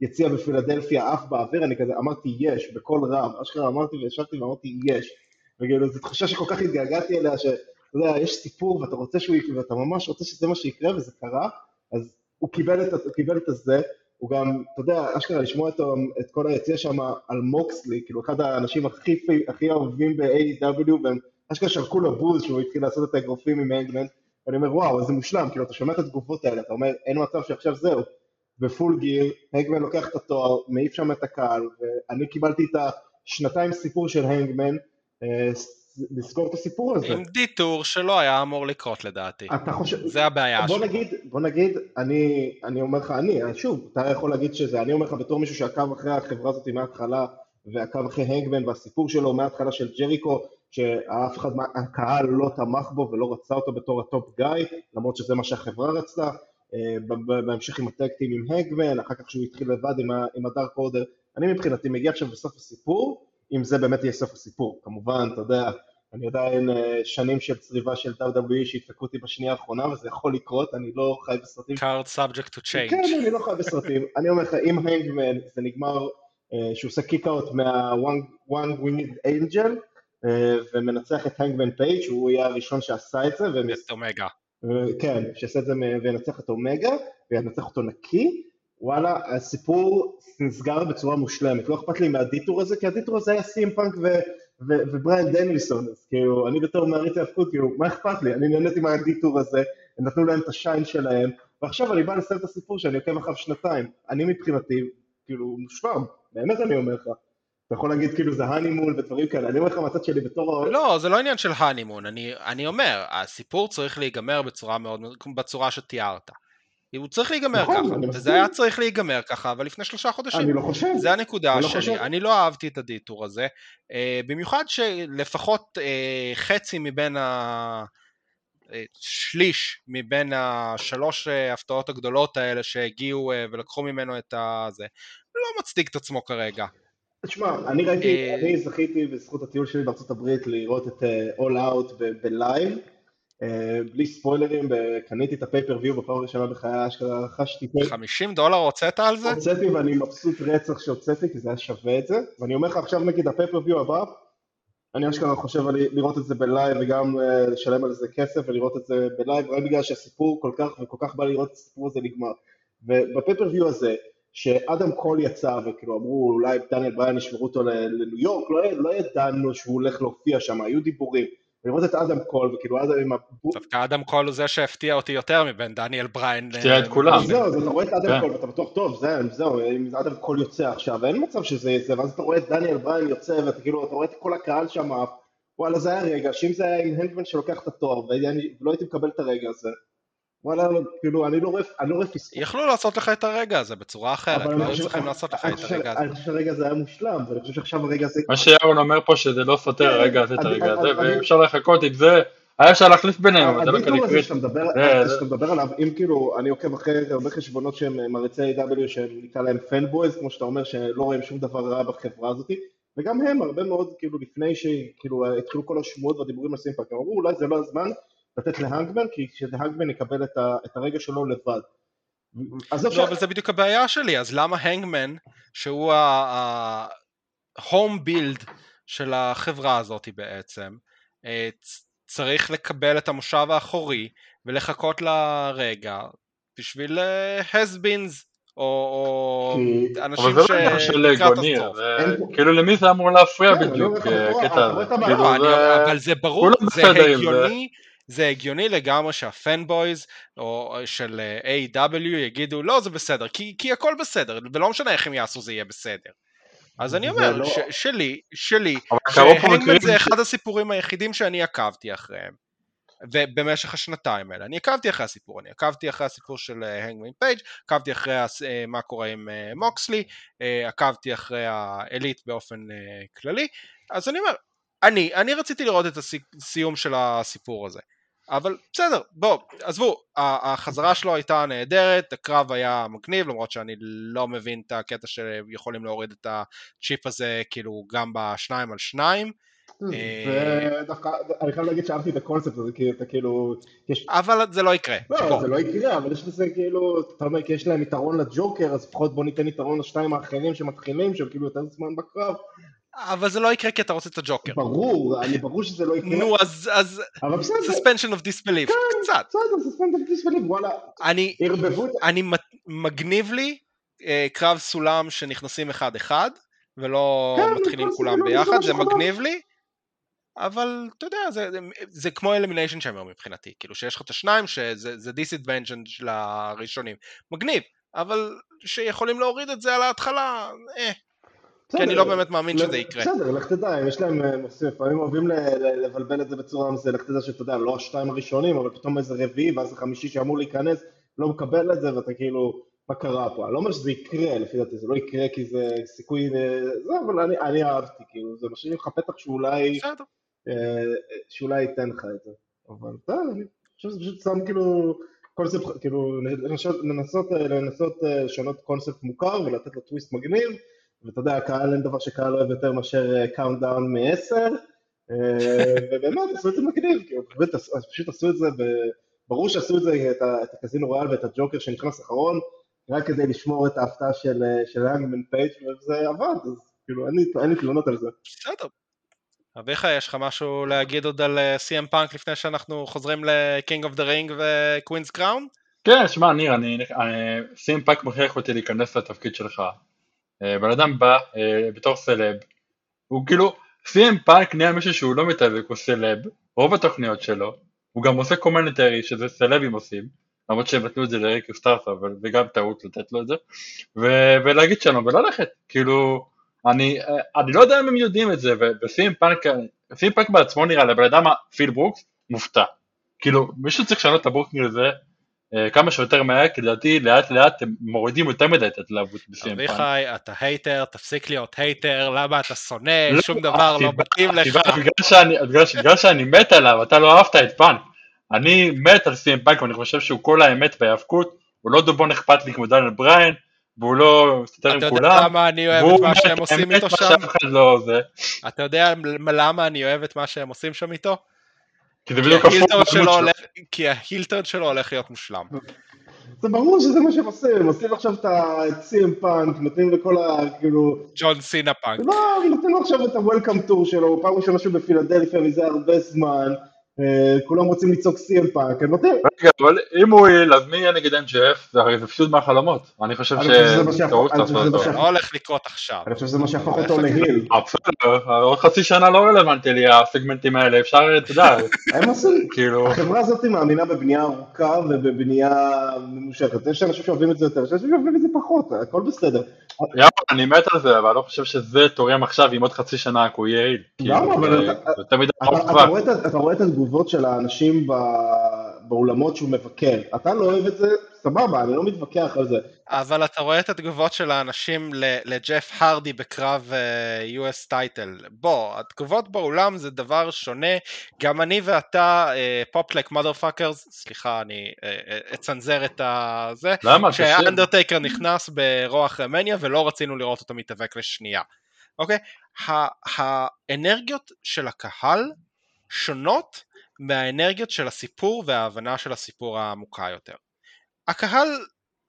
[SPEAKER 4] היציע בפילדלפיה עף באוויר, אני כזה אמרתי יש, בקול רם, אשכרה אמרתי וישבתי ואמרתי יש, וכאילו זו תחושה שכל כך התגעגעתי אליה, שאתה יודע, יש סיפור ואתה רוצה שהוא יקרה, ואתה ממש רוצה שזה מה שיקרה וזה קרה, אז הוא קיבל את, הוא קיבל את הזה, הוא גם, אתה יודע, אשכרה לשמוע את, את כל היציע שם על מוקסלי, כאילו אחד האנשים הכי, הכי אהובים ב-AW, והם אשכרה שרקו לו בוז שהוא התחיל לעשות את האגרופים עם הנגמן, ואני אומר וואו איזה מושלם, כאילו אתה שומע את התגובות האלה, אתה אומר אין מצב שעכשיו זהו, בפול גיר, הנגמן לוקח את התואר, מעיף שם את הקהל, ואני קיבלתי את השנתיים סיפור של הנגמן, אה, לסגור את הסיפור הזה.
[SPEAKER 2] עם דיטור שלא היה אמור לקרות לדעתי.
[SPEAKER 4] אתה חושב...
[SPEAKER 2] זה הבעיה
[SPEAKER 4] בוא נגיד, בוא נגיד, אני, אני אומר לך, אני, שוב, אתה יכול להגיד שזה, אני אומר לך בתור מישהו שעקב אחרי החברה הזאת מההתחלה, ועקב אחרי הנגמן והסיפור שלו מההתחלה של ג'ריקו, שאף אחד מהקהל לא תמך בו ולא רצה אותו בתור ה top guy, למרות שזה מה שהחברה רצתה, אה, בהמשך עם הטקטים עם הנגמן, אחר כך שהוא התחיל לבד עם הדארק אורדר, אני מבחינתי מגיע עכשיו בסוף הסיפור, אם זה באמת יהיה סוף הסיפור, כמובן, אתה יודע, אני עדיין אה, שנים של צריבה של WWE שידפקו אותי בשנייה האחרונה וזה יכול לקרות, אני לא חי בסרטים.
[SPEAKER 2] card subject to change.
[SPEAKER 4] כן, אני לא חי בסרטים. אני אומר לך, אם הנגמן זה נגמר אה, שהוא עושה קיק אאוט מה-one winged angel, ומנצח את הנגמן פייג' שהוא יהיה הראשון שעשה את זה.
[SPEAKER 2] את אומגה.
[SPEAKER 4] כן, שיעשה את זה וינצח את אומגה, וינצח אותו נקי, וואלה, הסיפור נסגר בצורה מושלמת, לא אכפת לי מהדיטור הזה, כי הדיטור הזה היה סימפאנק ובריאן דנילסון, אז כאילו, אני בתור מעריץ ההפקות, כאילו, מה אכפת לי, אני נהניתי מהדיטור הזה, הם נתנו להם את השיין שלהם, ועכשיו אני בא לסיים את הסיפור שאני עוקב אחריו שנתיים, אני מבחינתי, כאילו, מושלם, באמת אני אומר לך. אתה יכול להגיד כאילו זה הנימון ודברים כאלה, אני אומר לך מהצד שלי בתור...
[SPEAKER 2] לא, זה לא עניין של הנימון, אני, אני אומר, הסיפור צריך להיגמר בצורה מאוד, בצורה שתיארת. הוא צריך להיגמר
[SPEAKER 4] נכון,
[SPEAKER 2] ככה, וזה
[SPEAKER 4] מסכים.
[SPEAKER 2] היה צריך להיגמר ככה, אבל לפני שלושה חודשים.
[SPEAKER 4] אני לא חושב.
[SPEAKER 2] זה הנקודה
[SPEAKER 4] אני לא
[SPEAKER 2] שלי,
[SPEAKER 4] חושב.
[SPEAKER 2] אני לא אהבתי את הדיטור הזה, אה, במיוחד שלפחות אה, חצי מבין ה... אה, שליש מבין השלוש הפתעות הגדולות האלה שהגיעו ולקחו ממנו את הזה, לא מצדיק את עצמו כרגע.
[SPEAKER 4] תשמע, אני ראיתי,
[SPEAKER 2] אה,
[SPEAKER 4] אני זכיתי בזכות הטיול שלי בארצות הברית לראות את אה, All Out ב live, אה, בלי ספוילרים, קניתי את ה pay-per-view בפעם הראשונה בחיי, אשכרה pay-per.
[SPEAKER 2] 50 דולר הוצאת על זה?
[SPEAKER 4] הוצאתי ואני מבסוט רצח שהוצאתי, כי זה היה שווה את זה, ואני אומר לך עכשיו נגיד ה pay-per-view הבא, אני אשכרה חושב על לראות את זה ב live וגם לשלם על זה כסף ולראות את זה ב live, רק בגלל שהסיפור כל כך וכל כך בא לראות את הסיפור הזה נגמר. וב pay-per-view הזה, שאדם קול יצא וכאילו אמרו אולי דניאל בריין ישמרו אותו לניו יורק, לא, לא ידענו שהוא הולך להופיע שם, היו דיבורים. ולראות את אדם קול וכאילו אדם עם הבו...
[SPEAKER 2] דווקא אדם קול הוא זה שהפתיע אותי יותר מבין דניאל בריין.
[SPEAKER 3] הפתיע את כולם.
[SPEAKER 4] אז זהו, אתה רואה את אדם
[SPEAKER 3] כן.
[SPEAKER 4] קול ואתה בטוח, טוב, זה- זהו, אם אדם קול יוצא עכשיו, אין מצב שזה זה, ואז אתה רואה את דניאל בריין יוצא, ואתה כאילו, אתה רואה את כל הקהל שם, וואלה, זה היה רגע, שאם זה היה עם הנגמן שלוקח את התואר, ולא הייתי מקבל את הרגע הזה, וואלה, כאילו, אני לא רואה, אני לא רואה פספוס.
[SPEAKER 2] יכלו לעשות לך את הרגע הזה בצורה אחרת,
[SPEAKER 4] אבל אני
[SPEAKER 2] לא היו
[SPEAKER 4] חושב-
[SPEAKER 2] צריכים לעשות לך את הרגע הזה.
[SPEAKER 4] אני חושב שהרגע הזה היה מושלם, ואני חושב שעכשיו הרגע הזה...
[SPEAKER 3] מה שירון אומר פה שזה לא סותר
[SPEAKER 4] כן,
[SPEAKER 3] הרגע הזה את
[SPEAKER 4] אני-
[SPEAKER 3] הרגע הזה,
[SPEAKER 4] אני-
[SPEAKER 3] ואפשר לחכות עם זה, היה אפשר להחליף ביניהם, אבל זה לא
[SPEAKER 4] הזה
[SPEAKER 3] קריטי.
[SPEAKER 4] שאתה מדבר, עליו, אם כאילו, אני עוקב אחרי הרבה חשבונות שהם מעריצי AEW שנקרא להם fanboys, כמו שאתה אומר, שלא רואים שום דבר רע בחברה הזאת, וגם הם הרבה מאוד, כאילו, לפני שכאילו התחילו כל השמועות והדיבורים על סי אם פאנק, הם אמרו אולי זה לא הזמן לתת להנגמן, כי שהנגמן יקבל את ה- את הרגע שלו לבד.
[SPEAKER 2] לא, אבל זה בדיוק הבעיה שלי, אז למה הנגמן, שהוא ה-home build של החברה הזאת בעצם, אה, צריך לקבל את המושב האחורי ולחכות לרגע בשביל אה, has-beens או, או
[SPEAKER 4] כי-
[SPEAKER 2] אנשים
[SPEAKER 3] אבל זה לא עניין של גוניר, כאילו למי זה אמור להפריע
[SPEAKER 4] כן,
[SPEAKER 3] בדיוק, אה,
[SPEAKER 4] את
[SPEAKER 3] הזה. כאילו
[SPEAKER 2] לא, אני,
[SPEAKER 3] זה...
[SPEAKER 2] אבל זה ברור, זה. הגיוני, זה הגיוני לגמרי שהפנבויז או של אה, A.W. יגידו לא זה בסדר, כי, כי הכל בסדר, ולא משנה איך הם יעשו זה יהיה בסדר. אז אני אומר,
[SPEAKER 4] לא-
[SPEAKER 2] ש, שלי, שלי, שהנגמן זה
[SPEAKER 3] ש-
[SPEAKER 2] אחד הסיפורים היחידים שאני עקבתי אחריהם. ובמשך השנתיים האלה. אני עקבתי אחרי הסיפור, אני עקבתי אחרי הסיפור של הנגמן פייג', עקבתי אחרי אה, מה קורה עם אה, מוקסלי, אה, עקבתי אחרי האליט באופן אה, כללי, אז אני אומר, אני, אני רציתי לראות את הסיום של הסיפור הזה. אבל בסדר, בוא, עזבו, החזרה שלו הייתה נהדרת, הקרב היה מגניב, למרות שאני לא מבין את הקטע שיכולים להוריד את הצ'יפ הזה כאילו גם בשניים על שניים, אה,
[SPEAKER 4] ודווקא, אני חייב להגיד שאהבתי את הקונספט הזה, כי אתה כאילו, יש
[SPEAKER 2] אבל זה לא יקרה.
[SPEAKER 4] לא. זה לא יקרה, אבל יש בזה כאילו, אתה אומר, כי יש להם יתרון לג'וקר, אז לפחות בוא ניתן יתרון לשניים האחרים שמתחילים, שהם כאילו יותר זמן בקרב.
[SPEAKER 2] אבל זה לא יקרה כי אתה רוצה את הג'וקר.
[SPEAKER 4] ברור, אני ברור שזה לא יקרה,
[SPEAKER 2] נו, אז, אז
[SPEAKER 4] אבל בסדר,
[SPEAKER 2] suspension of disbelief, קצת.
[SPEAKER 4] בסדר, זה ספנד דיספליב, וואלה,
[SPEAKER 2] אני,
[SPEAKER 4] ערבבו את...
[SPEAKER 2] אני מגניב לי אה, קרב סולם שנכנסים אחד אחד, ולא
[SPEAKER 4] כן,
[SPEAKER 2] מתחילים
[SPEAKER 4] כל
[SPEAKER 2] כולם
[SPEAKER 4] זה לא
[SPEAKER 2] ביחד, זה
[SPEAKER 4] שחור.
[SPEAKER 2] מגניב לי, אבל אתה יודע, זה, זה, זה כמו Elimination Chamber מבחינתי, כאילו שיש לך את השניים שזה זה disadvantage של הראשונים, מגניב, אבל שיכולים להוריד את זה על ההתחלה, אה, כי אני לא באמת מאמין
[SPEAKER 4] לא-
[SPEAKER 2] שזה יקרה.
[SPEAKER 4] בסדר, לך תדע, יש להם, אה, לפעמים אוהבים לבלבל את זה בצורה מסוימת, לך תדע שאתה יודע, לא השתיים הראשונים, אבל פתאום איזה רביעי, ואז החמישי שאמור להיכנס, לא מקבל את זה, ואתה כאילו, מה קרה פה? אני לא אומר שזה יקרה, לפי דעתי, זה לא יקרה כי זה סיכוי, אה, זה, אבל אני, אני אהבתי, כאילו, זה משאיר לך פתח שאולי. אה, שאולי ייתן לך את זה. אבל בסדר, אני חושב שזה פשוט שם כאילו, קונספט, כאילו, לנסות, לשנות קונספט מוכר ולתת לו טוויסט מגניב, ואתה יודע, הקהל אין דבר שקהל אוהב יותר מאשר countdown מ-10, ובאמת עשו את זה מגניב, כאילו, באמת, עשו- פשוט עשו את זה, ברור שעשו את זה, את הקזינו רויאל ואת הג'וקר שנכנס אחרון, רק כדי לשמור את ההפתעה של אה, של האנגמן פייג' וזה עבד, אז כאילו, אין לי- תלונות על זה.
[SPEAKER 2] בסדר. אביך, יש לך משהו להגיד עוד על אה, CM פאנק לפני שאנחנו חוזרים ל-King of the Ring ו-Queen's Crown?
[SPEAKER 3] כן, שמע, ניר, אני, אני, סי אם פאנק מכריח אותי להיכנס לתפקיד שלך. אה, בן אדם בא אה, בתור סלב, הוא כאילו, סי אם פאנק נהיה מישהו שהוא לא מתאבק, הוא סלב, רוב התוכניות שלו, הוא גם עושה commentary שזה סלבים עושים, למרות שהם נתנו את זה לריקי סטארקס, אבל זה גם טעות לתת לו את זה, ו- ולהגיד שלום וללכת, כאילו, אני, אני לא יודע אם הם יודעים את זה, וסי אם פאנק, סי אם פאנק בעצמו נראה, לבן אדם, פיל ברוקס, מופתע. כאילו, מישהו צריך לשנות את ה booking הזה אה, כמה שיותר מהר, כי לדעתי לאט לאט הם מורידים יותר מדי את ההתלהבות בסי אם פאנק.
[SPEAKER 2] אביחי, אתה hater, תפסיק להיות hater, למה אתה שונא, לא, שום דבר לא מתאים לך.
[SPEAKER 3] בגלל שאני מת עליו, אתה לא אהבת את פאנק. אני מת על סי אם פאנק ואני חושב שהוא כל האמת בהיאבקות, הוא לא דובון אכפת לי כמו דניאל בריין, והוא לא מסתדר עם כולם.
[SPEAKER 2] אתה יודע למה אני אוהב את מה שהם עושים איתו שם?
[SPEAKER 3] לא
[SPEAKER 2] אתה יודע למה אני אוהב את מה שהם עושים שם איתו?
[SPEAKER 3] כי זה בדיוק הפוך
[SPEAKER 2] שלו. כי ה heel turn שלו הולך להיות מושלם.
[SPEAKER 4] זה ברור שזה מה שהם עושים, הם עושים עכשיו את ה-CM פאנק, נותנים לכל ה... כאילו...
[SPEAKER 2] ג'ון סינה פאנק.
[SPEAKER 4] לא, נותנים לו עכשיו את ה-Welcome Tour שלו, פעם ראשונה שהוא בפילדלפיה מזה הרבה זמן. אה, כולם רוצים לצעוק סי.אם פאנק, הם נותנים.
[SPEAKER 3] רגע, אבל אם הוא יהיה, אז מי יהיה נגד MJF? זה הרי זה פשוט מהחלומות. אני חושב ש...
[SPEAKER 2] זה לא הולך לקרות עכשיו.
[SPEAKER 4] אני חושב שזה מה שהפך אותו להיל.
[SPEAKER 3] עוד חצי שנה לא רלוונטי לי הסגמנטים האלה, אפשר, אתה יודע.
[SPEAKER 4] הם עושים, כאילו... החברה הזאת מאמינה בבנייה ארוכה ובבנייה ממושכת. יש אנשים שאוהבים את זה יותר, יש אנשים שאוהבים את זה פחות, הכל בסדר.
[SPEAKER 3] יאללה, אני מת על זה, אבל אני לא חושב שזה תורם עכשיו, אם עוד חצי שנה הוא יהיה יעיל.
[SPEAKER 4] למה? אבל אתה רואה את התגובות של האנשים באולמות שהוא מבקר. אתה לא אוהב את זה, סבבה, אני לא מתווכח על זה.
[SPEAKER 2] אבל אתה רואה את התגובות של האנשים לג'ף הרדי בקרב uh, US טייטל. בוא, התגובות באולם זה דבר שונה. גם אני ואתה, פופלק מother fuckers, סליחה, אני uh, אצנזר את הזה.
[SPEAKER 3] למה?
[SPEAKER 2] כשהאנדרטייקר נכנס ברוח רמניה ולא רצינו לראות אותו מתאבק לשנייה. אוקיי? האנרגיות של הקהל שונות מהאנרגיות של הסיפור וההבנה של הסיפור העמוקה יותר. הקהל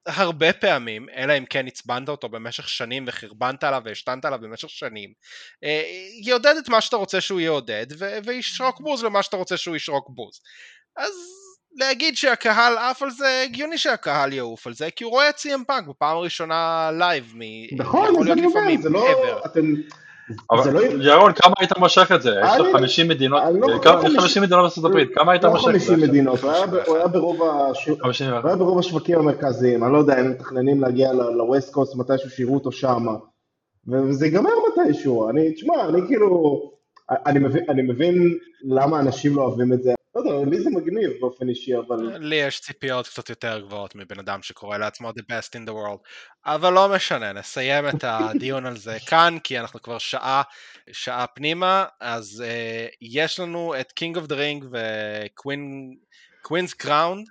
[SPEAKER 2] הרבה פעמים, אלא אם כן עצבנת אותו במשך שנים וחרבנת עליו והשתנת עליו במשך שנים, אה, יעודד את מה שאתה רוצה שהוא יעודד וישרוק בוז למה שאתה רוצה שהוא ישרוק בוז. אז להגיד שהקהל עף על זה, הגיוני שהקהל יעוף על זה, כי הוא רואה את סי.אם פאנק בפעם הראשונה live, מ...
[SPEAKER 4] נכון, זה אני אומר, זה לא... אתם...
[SPEAKER 3] אבל לא... ירון, כמה היית מושך את זה? יש לך 50 מדינות, לא- לא כמה, 50 מדינות בארצות הברית, כמה היית מושך את זה?
[SPEAKER 4] לא 50 מדינות, הוא היה ברוב השווקים המרכזיים, אני לא יודע, הם מתכננים להגיע לווסט קוסט מתישהו שיראו אותו שם, וזה ייגמר מתישהו, אני, תשמע, אני כאילו, אני מבין למה אנשים לא אוהבים את זה, לא לי זה מגניב באופן אישי, אבל...
[SPEAKER 2] לי יש ציפיות קצת יותר גבוהות מבן אדם שקורא לעצמו the best in the world, אבל לא משנה, נסיים את הדיון על זה כאן, כי אנחנו כבר שעה, שעה פנימה, אז uh, יש לנו את King of the Ring ו-Queen's Crown,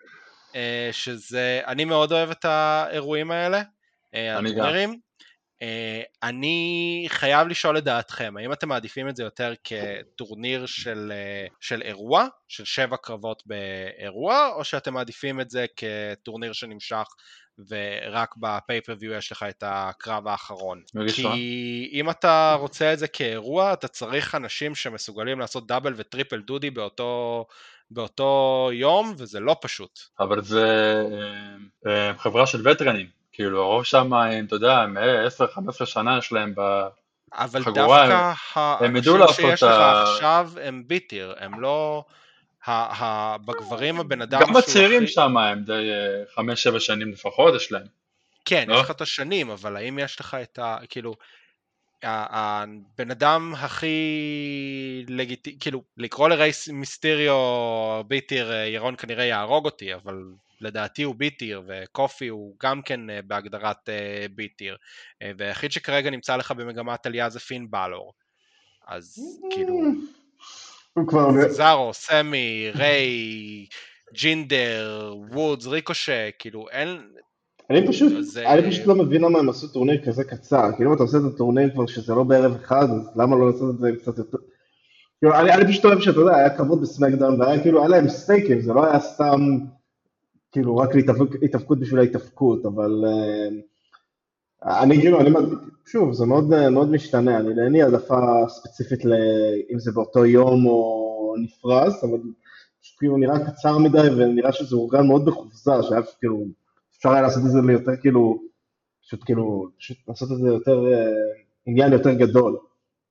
[SPEAKER 2] uh, שזה, אני מאוד אוהב את האירועים האלה, uh,
[SPEAKER 3] אני.
[SPEAKER 2] Uh, אני חייב לשאול את דעתכם, האם אתם מעדיפים את זה יותר כטורניר של, uh, של אירוע, של שבע קרבות באירוע, או שאתם מעדיפים את זה כטורניר שנמשך ורק בפייפריוויו יש לך את הקרב האחרון. כי אם אתה רוצה את זה כאירוע, אתה צריך אנשים שמסוגלים לעשות דאבל וטריפל דודי באותו, באותו יום, וזה לא פשוט.
[SPEAKER 3] אבל זה אה, חברה של וטרנים. כאילו הרוב שם, אתה יודע, הם 10-15 שנה יש להם בחגורה,
[SPEAKER 2] אבל דווקא האנשים שיש לך עכשיו הם ביטיר, הם לא... בגברים הבן אדם
[SPEAKER 3] גם הצעירים שם הם די 5-7 שנים לפחות יש להם.
[SPEAKER 2] כן, יש לך את השנים, אבל האם יש לך את ה... כאילו... הבן אדם הכי לגיטימי, כאילו לקרוא לרייס מיסטריו ביטיר ירון כנראה יהרוג אותי, אבל לדעתי הוא ביטיר, וקופי הוא גם כן אה, בהגדרת אה, ביטיר, אה, והיחיד שכרגע נמצא לך במגמת עלייה זה פין בלור. אז כאילו... סזארו, סמי, ריי, ג'ינדר, וודס, ריקושה, כאילו אין...
[SPEAKER 4] אני פשוט, זה... אני פשוט לא מבין למה הם עשו טורניר כזה קצר, כאילו אם אתה עושה את הטורניר כבר שזה לא בערב אחד, אז למה לא לעשות את זה קצת יותר... כאילו, אני, אני פשוט אוהב שאתה יודע, היה כבוד בסמקדאון, והיה כאילו, היה להם סטייקים, זה לא היה סתם כאילו רק להתאבקות בשביל ההתאבקות, אבל אה, אני כאילו, אני, שוב, זה מאוד, מאוד משתנה, אני אין לי העדפה ספציפית אם זה באותו יום או נפרס, אבל פשוט כאילו נראה קצר מדי ונראה שזה אורגן מאוד בחופזה, שהיה כאילו, אפשר היה לעשות את זה ליותר כאילו, פשוט כאילו, פשוט לעשות את זה יותר, uh, עניין יותר גדול.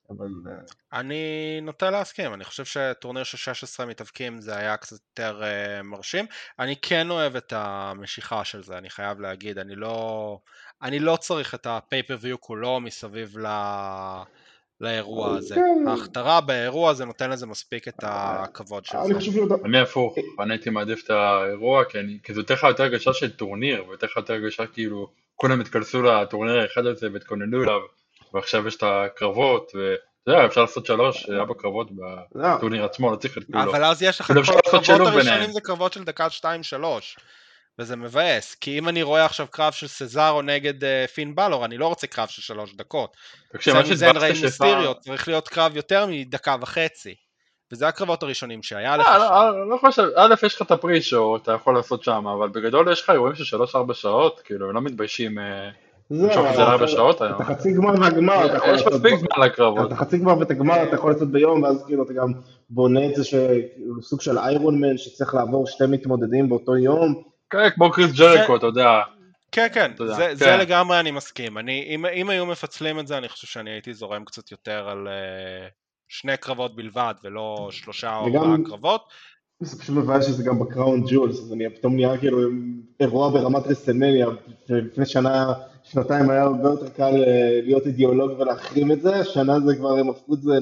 [SPEAKER 4] אבל... אה,
[SPEAKER 2] אני נוטה להסכים, אני חושב שטורניר של 16 מתאבקים זה היה קצת יותר uh, מרשים. אני כן אוהב את המשיכה של זה, אני חייב להגיד, אני לא, אני לא צריך את הפייפריוויו כולו מסביב ל... לאירוע הזה.
[SPEAKER 4] כן.
[SPEAKER 2] ההכתרה באירוע הזה נותן לזה מספיק את הכבוד של
[SPEAKER 4] אני
[SPEAKER 2] זה.
[SPEAKER 3] אני הפוך, אני הייתי מעדיף את האירוע, כי זה נותן לך יותר הרגשה של טורניר, ונותן לך יותר הרגשה כאילו כולם התכנסו לטורניר האחד הזה והתכוננו אליו, ועכשיו יש את הקרבות, ואתה יודע, אפשר לעשות שלוש, ארבע קרבות
[SPEAKER 4] לא,
[SPEAKER 3] בטורניר עצמו, לא צריך את כולו.
[SPEAKER 2] אבל אז יש לך
[SPEAKER 3] כאילו
[SPEAKER 2] כל
[SPEAKER 3] לעשות
[SPEAKER 2] הקרבות הראשונים. זה קרבות של דקה 2-3 וזה מבאס, כי אם אני רואה עכשיו קרב של סזארו נגד uh, פין בלור, אני לא רוצה קרב של שלוש דקות.
[SPEAKER 3] תקשיב, מה
[SPEAKER 2] סמי זן
[SPEAKER 3] שהתבאסתי
[SPEAKER 2] ריי
[SPEAKER 3] שפעם-
[SPEAKER 2] מיסטיריו צריך להיות קרב יותר מדקה וחצי. וזה הקרבות הראשונים שהיה לך
[SPEAKER 3] אה,
[SPEAKER 2] שם.
[SPEAKER 3] לא, אה, לא חושב, א' יש לך את הפרי-שואו, אתה יכול לעשות שם, אבל בגדול יש לך אירועים של 3-4 שעות, כאילו, הם לא מתביישים אה,
[SPEAKER 4] זהו,
[SPEAKER 3] למשוך את זה לארבע שעות היום.
[SPEAKER 4] את החצי גמר והגמר אתה יכול
[SPEAKER 3] יש
[SPEAKER 4] לעשות...
[SPEAKER 3] מספיק
[SPEAKER 4] ב-
[SPEAKER 3] זמן לקרבות.
[SPEAKER 4] את החצי גמר ואת הגמר אתה יכול לעשות ביום, ואז כאילו אתה גם בונה את זה שכאילו סוג של איירון מן שצריך לעבור שתי מתמודדים באותו יום.
[SPEAKER 3] כן, כמו קריס ג'ריקו, אתה יודע.
[SPEAKER 2] כן, כן,
[SPEAKER 3] אתה
[SPEAKER 2] זה,
[SPEAKER 3] כן.
[SPEAKER 2] זה לגמרי אני מסכים. אני, אם, אם היו מפצלים את זה, אני חושב שאני הייתי זורם קצת יותר על אה, שני קרבות בלבד, ולא שלושה או ארבעה קרבות.
[SPEAKER 4] זה פשוט מבאס שזה גם ב Crown Jewel, אז אני פתאום נהיה כאילו אירוע ברמת רסלמניה, ולפני שנה, שנתיים היה הרבה יותר קל אה, להיות אידיאולוג ולהחרים את זה, השנה זה כבר הם הפכו את זה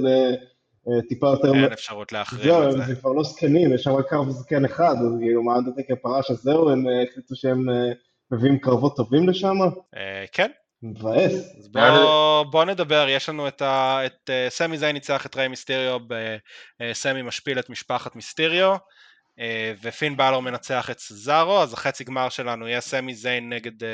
[SPEAKER 4] לטיפה יותר...
[SPEAKER 2] אין אפשרות להחרים את זה.
[SPEAKER 4] זה כבר לא זקנים, יש שם רק קרב זקן אחד, אז כאילו מה אנדרטקר פרש, אז זהו, הם אה, החליטו שהם אה, מביאים קרבות טובים לשם,
[SPEAKER 2] אה, כן,
[SPEAKER 4] מבאס.
[SPEAKER 2] אז בוא, בוא נדבר, יש לנו את, ה, את uh, סמי זיין ניצח את ריי מיסטריו בסמי משפיל את משפחת מיסטריו ופין בלור מנצח את סזארו, אז החצי גמר שלנו יהיה סמי זיין נגד uh,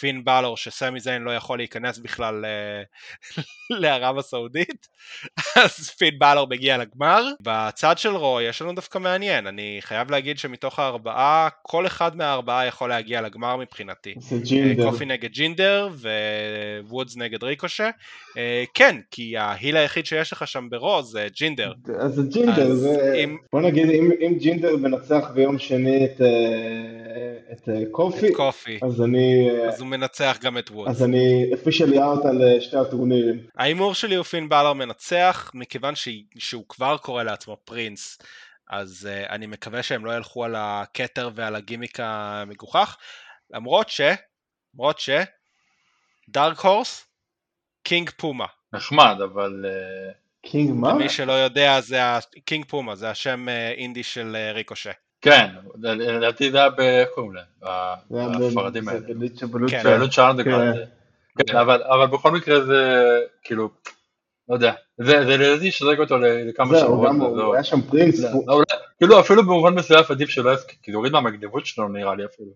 [SPEAKER 2] פין בלור, שסמי זיין לא יכול להיכנס בכלל uh, לערב הסעודית, אז פין בלור מגיע לגמר. בצד של רו יש לנו דווקא מעניין, אני חייב להגיד שמתוך הארבעה, כל אחד מהארבעה יכול להגיע לגמר מבחינתי.
[SPEAKER 4] זה
[SPEAKER 2] אה,
[SPEAKER 4] ג'ינדר.
[SPEAKER 2] קופי נגד ג'ינדר ווודס נגד ריקושה. אה, כן, כי ההיל היחיד שיש לך שם ברוז זה ג'ינדר.
[SPEAKER 4] אז זה ג'ינדר,
[SPEAKER 2] אז
[SPEAKER 4] זה...
[SPEAKER 2] אם-
[SPEAKER 4] בוא נגיד, אם, אם ג'ינדר מנצח ביום שני את, אה, את אה, קופי,
[SPEAKER 2] את קופי,
[SPEAKER 4] אז אני, אה,
[SPEAKER 2] אז הוא מנצח גם את וודס.
[SPEAKER 4] אז אני officially out על שתי הטורנירים.
[SPEAKER 2] ההימור שלי הוא פין בלר מנצח, מכיוון ש- שהוא כבר קורא לעצמו פרינס, אז אה, אני מקווה שהם לא ילכו על הכתר ועל הגימיק המגוחך, למרות ש... למרות ש... dark horse, קינג פומה.
[SPEAKER 3] נחמד, אבל אה,
[SPEAKER 4] King מה?
[SPEAKER 2] למי שלא יודע זה. קינג פומה, זה השם אה, אינדי של אה, ריקושה.
[SPEAKER 3] כן, לדעתי זה היה ב... איך קוראים להם? הספרדים
[SPEAKER 4] זה
[SPEAKER 3] האלה.
[SPEAKER 4] בלוצ'ה.
[SPEAKER 2] כן.
[SPEAKER 3] שאנדרגרד. כן, אבל בכל מקרה זה כאילו, לא יודע, זה לדעתי שזרק אותו לכמה
[SPEAKER 4] זהו,
[SPEAKER 3] שבועות. וזהו.
[SPEAKER 4] הוא היה שם פרינס.
[SPEAKER 3] לא, לא, כאילו אפילו במובן מסוים עדיף שלא יסכים, כי זה הוריד מהמגניבות שלו נראה לי אפילו.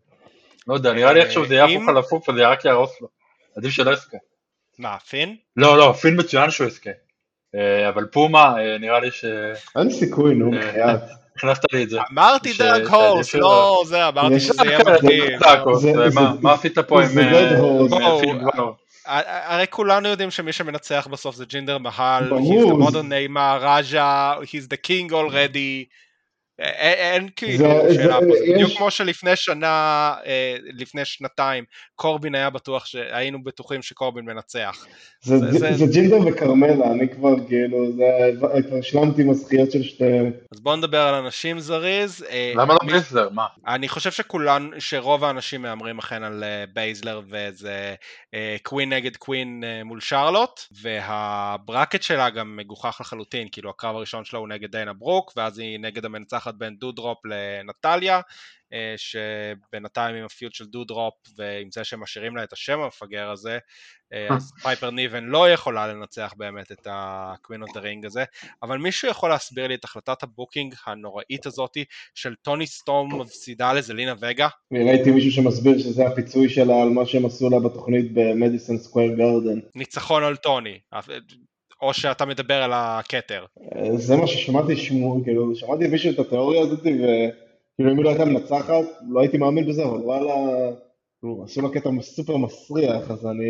[SPEAKER 3] לא יודע, נראה לי איכשהו זה יהיה הפוך על הפוך וזה רק יהרוס לו. עדיף שלא יזכה.
[SPEAKER 2] מה, פין?
[SPEAKER 3] לא, לא, פין מצוין שהוא יזכה. אה, אבל פומה, אה, נראה לי
[SPEAKER 4] אין סיכוי, נו,
[SPEAKER 3] אה,
[SPEAKER 4] בחייאת.
[SPEAKER 3] שהכנסת לי את זה.
[SPEAKER 2] אמרתי
[SPEAKER 3] ש-
[SPEAKER 2] דארק הורס. לא זה, אמרתי שזה יהיה
[SPEAKER 3] זה- מה- מה עשית פה עם בלור?
[SPEAKER 2] הרי כולנו יודעים שמי שמנצח בסוף זה ג'ינדר מהל, he's the modern name, ראז'ה, he's the king already, אין כאילו שאלה
[SPEAKER 4] זה-
[SPEAKER 2] פה, זה בדיוק כמו שלפני שנה, אה, לפני שנתיים, קורבין היה בטוח, שהיינו בטוחים שקורבין מנצח.
[SPEAKER 4] זה- ג'ינדר וכרמלה, אני כבר כאילו, זה- כבר השלמתי עם הזכיות של שתיהם.
[SPEAKER 2] אז בואו נדבר על אנשים זריז. אה,
[SPEAKER 3] למה לא בייזלר? מה?
[SPEAKER 2] אני חושב שכולן, שרוב האנשים מהמרים אכן על אה, בייזלר וזה קווין נגד קווין מול שרלוט וה bracket שלה גם מגוחך לחלוטין, כאילו הקרב הראשון שלה הוא נגד דיינה ברוק ואז היא נגד המנצחת בין דודרופ לנטליה אה, שבינתיים עם ה feud של דודרופ ועם זה שמשאירים לה את השם המפגר הזה אה, אז פייפר ניבן לא יכולה לנצח באמת את ה Queen of the Ring הזה אבל מישהו יכול להסביר לי את החלטת ה booking הנוראית הזאתי של טוני סטורם מפסידה לזלינה וגה?
[SPEAKER 4] ראיתי מישהו שמסביר שזה הפיצוי שלה על מה שהם עשו לה בתוכנית במדיסון סקוויר גרדן.
[SPEAKER 2] ניצחון על טוני. או שאתה מדבר על הכתר.
[SPEAKER 4] אה, זה מה ששמעתי שמוע, כאילו, שמעתי מישהו את התיאוריה הזאת, וכאילו אם היא לא הייתה מנצחת, לא הייתי מאמין בזה, אבל וואלה, עשו לה קטע סופר מסריח, אז אני...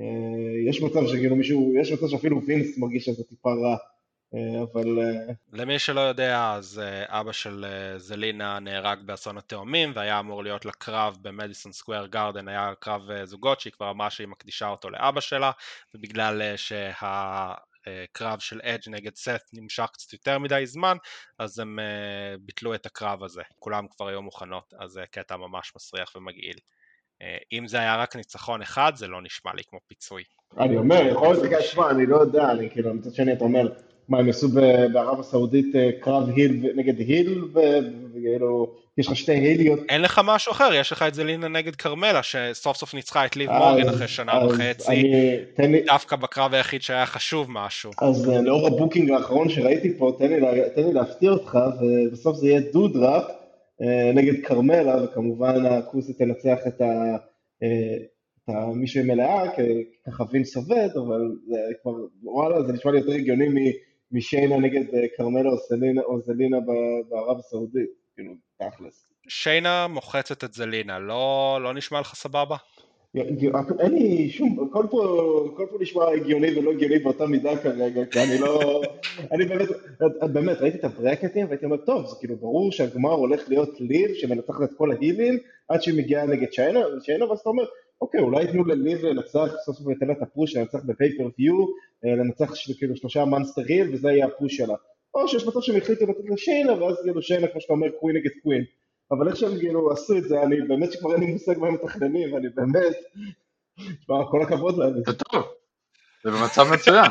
[SPEAKER 4] אה, יש מצב שכאילו מישהו, יש מצב שאפילו וינס מרגיש שזה טיפה רע, אבל... אה,
[SPEAKER 2] למי שלא יודע, אז אה, אבא של אה, זלינה נהרג באסון התאומים, והיה אמור להיות לה קרב במדיסון סקוויר גארדן, היה קרב אה, זוגות שהיא כבר אמרה שהיא מקדישה אותו לאבא שלה, ובגלל אה, שה... שהקרב של אדג' נגד סט נמשך קצת יותר מדי זמן, אז הם ביטלו את הקרב הזה. כולם כבר היו מוכנות, אז זה קטע ממש מסריח ומגעיל. אם זה היה רק ניצחון אחד, זה לא נשמע לי כמו פיצוי.
[SPEAKER 4] אני אומר, יכול להיות תשמע, אני לא יודע, אני כאילו, מצד שני אתה אומר, מה, הם עשו בערב הסעודית אה, קרב heel נגד heel, וכאילו, יש לך שתי היליות.
[SPEAKER 2] אין לך משהו אחר, יש לך את זלינה נגד כרמלה, שסוף סוף ניצחה את ליב מורגן אחרי שנה וחצי, דווקא בקרב היחיד שהיה חשוב משהו.
[SPEAKER 4] אז אה, לאור ה booking האחרון שראיתי פה, תן לי להפתיע אותך, ובסוף זה יהיה דודראפ אה, נגד כרמלה, וכמובן הכוסי תנצח את ה... מישהו עם מלאה, ככה וינס עובד, אבל זה כבר, וואלה, זה נשמע לי יותר הגיוני משיינה נגד אה, כרמלה או זלינה בערב הסעודית, כאילו, תכלס.
[SPEAKER 2] שיינה מוחצת את זלינה, לא, לא נשמע לך סבבה?
[SPEAKER 4] אין לי שום, הכל פה, הכל פה נשמע הגיוני ולא הגיוני באותה מידה כרגע, כי אני לא, אני באמת, באמת, ראיתי את הברקטים והייתי אומר, טוב, זה כאילו ברור שהגמר הולך להיות ליב שמנצחת את כל ההילים עד שהיא מגיעה נגד שיינה, ואז אתה אומר, אוקיי, אולי ייתנו לליב לנצח, סוף סוף ייתן לה את הפוש לנצח בפייפר ויו, אה, לנצח כאילו שלושה מאנסטרים וזה יהיה הפוש שלה. או שיש מצב שהם החליטו לתת לשיינה, ואז כאילו שיינה, כמו שאתה אומר, קווין נגד קווין. אבל איך שהם כאילו עשו את זה, אני באמת שכבר אין לי מושג מה הם מתכננים, ואני באמת, כל הכבוד להם.
[SPEAKER 3] זה טוב. זה במצב מצוין.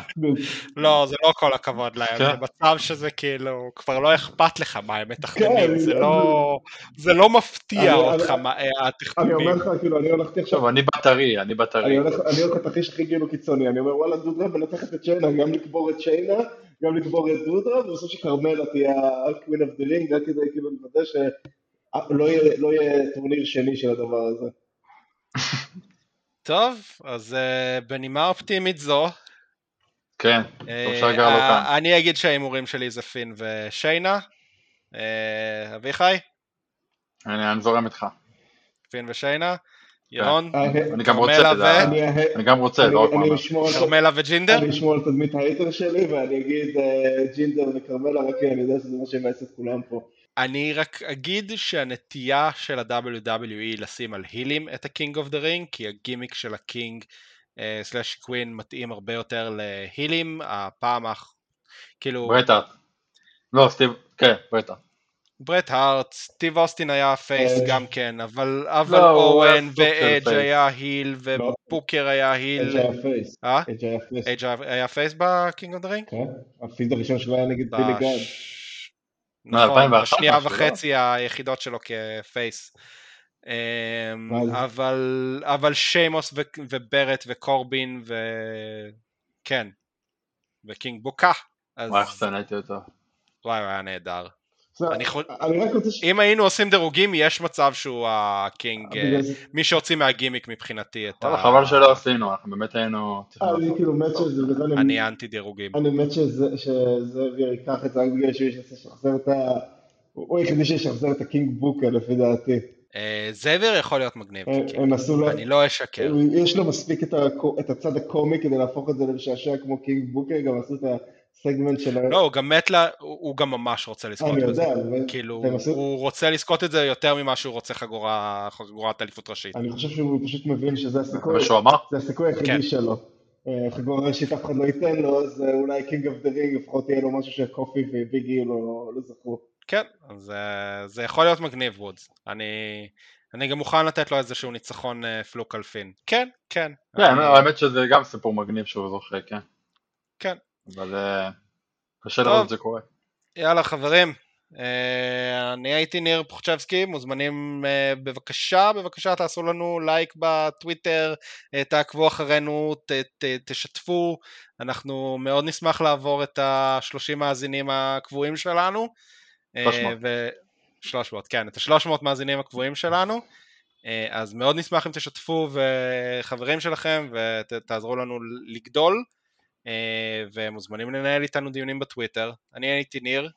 [SPEAKER 2] לא, זה לא כל הכבוד להם, כן. זה מצב שזה כאילו, כבר לא אכפת לך מה הם מתכננים, כן, לא- זה לא מפתיע אותך אה, התכנונים.
[SPEAKER 4] אני אומר לך, כאילו, אני הולכתי עכשיו...
[SPEAKER 3] אני בטרי, אני בטרי.
[SPEAKER 4] אני הולך לתרחיש הכי כאילו קיצוני, אני אומר וואלה דודרה מנצחת את שיינה, גם לקבור את שיינה, גם לקבור את דודרה, ובסוף שכרמלה תהיה ה-Queen of the Ring, רק כדי כאילו לוודא שלא לא יהיה טורניר שני של הדבר הזה.
[SPEAKER 2] טוב, אז אה, בנימה אופטימית זו,
[SPEAKER 3] כן, טוב שהגר לא כאן.
[SPEAKER 2] אני אגיד שההימורים שלי זה פין ושיינה. אה, אביחי?
[SPEAKER 3] אני, אני זורם איתך.
[SPEAKER 2] פין ושיינה. ירון?
[SPEAKER 3] אני גם רוצה, אני גם רוצה, לא רק מאמר.
[SPEAKER 2] כרמלה וג'ינדר?
[SPEAKER 4] אני אשמור על תדמית hater שלי ואני אגיד ג'ינדר וכרמלה, רק אני יודע שזה מה שמעצבן את כולם פה.
[SPEAKER 2] אני רק אגיד שהנטייה של ה-WWE לשים על הילים את ה-King of the Ring, כי הגימיק של ה King slash Queen מתאים הרבה יותר להילים, הפעם האח... כאילו...
[SPEAKER 3] ברט הארט. לא, סטיב, כן, ברט הארט.
[SPEAKER 2] ברט הארט, סטיב אוסטין היה face אה, גם כן, אבל אבל לא, אוון ואג' היה heel לא. ובוקר היה heel.
[SPEAKER 4] אג' היה face.
[SPEAKER 2] אה? אג' היה face ב King of the Ring?
[SPEAKER 4] כן, ה feud הראשון שלו היה נגד בילי גאן.
[SPEAKER 2] נכון, בשנייה לא? וחצי היחידות שלו כ face. אמ, אבל, אבל שיימוס וברט וקורבין וכן, וקינג בוקר.
[SPEAKER 3] וואי, איך שנאתי אותו.
[SPEAKER 2] וואי, הוא היה נהדר. אם היינו עושים דירוגים יש מצב שהוא ה king, אה, מי שהוציא מהגימיק מבחינתי את
[SPEAKER 3] ה... חבל שלא עשינו, אנחנו באמת היינו...
[SPEAKER 4] אני כאילו מת שזה...
[SPEAKER 2] אני אנטי דירוגים.
[SPEAKER 4] אני מת שזה ייקח את זה רק בגלל שיש לשחזר את ה... הוא היחידי שישחזר את הקינג בוקה לפי דעתי.
[SPEAKER 2] אה, זאבייר יכול להיות מגניב, אני לא אשקר.
[SPEAKER 4] יש לו מספיק את הצד הקומי כדי להפוך את זה למשעשע כמו קינג בוקר, גם עשו את הסגמנט של...
[SPEAKER 2] לא, הוא גם מת לה, הוא גם ממש רוצה לזכות בזה. אני יודע. כאילו, הוא רוצה לזכות את זה יותר ממה שהוא רוצה חגורת אליפות ראשית.
[SPEAKER 4] אני חושב שהוא פשוט מבין שזה הסיכוי,
[SPEAKER 3] זה
[SPEAKER 4] הסיכוי היחידי כן. שלו. אה, חגורה ראשית אף אחד לא ייתן לו, אז אה, אולי King of the Ring לפחות יהיה לו משהו שקופי וביג אי לא, לא זכו.
[SPEAKER 2] כן, אז זה יכול להיות מגניב וודס. אני... אני גם מוכן לתת לו איזשהו ניצחון fluke על פין. כן, כן.
[SPEAKER 3] כן, האמת שזה גם סיפור מגניב שהוא זוכה, כן.
[SPEAKER 2] כן,
[SPEAKER 3] אבל אה, קשה לראות את זה קורה.
[SPEAKER 2] יאללה חברים, אה, אני הייתי ניר פוחצ'בסקי, מוזמנים אה, בבקשה, בבקשה תעשו לנו לייק בטוויטר, תעקבו אחרינו, ת, ת, תשתפו, אנחנו מאוד נשמח לעבור את ה-30 מאזינים הקבועים שלנו.
[SPEAKER 3] 300.
[SPEAKER 2] ו... 300, כן, את ה-300 מאזינים הקבועים שלנו. אז מאוד נשמח אם תשתפו וחברים שלכם ותעזרו לנו לגדול. אה, ומוזמנים לנהל איתנו דיונים בטוויטר. אני הייתי ניר,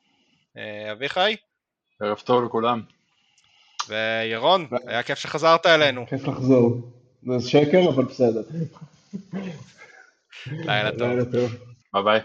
[SPEAKER 2] אה, אביחי.
[SPEAKER 3] ערב טוב לכולם.
[SPEAKER 2] וירון, היה כיף שחזרת אלינו.
[SPEAKER 4] כיף לחזור. זה שקר, אבל בסדר.
[SPEAKER 2] לילה טוב.
[SPEAKER 3] ביי ביי.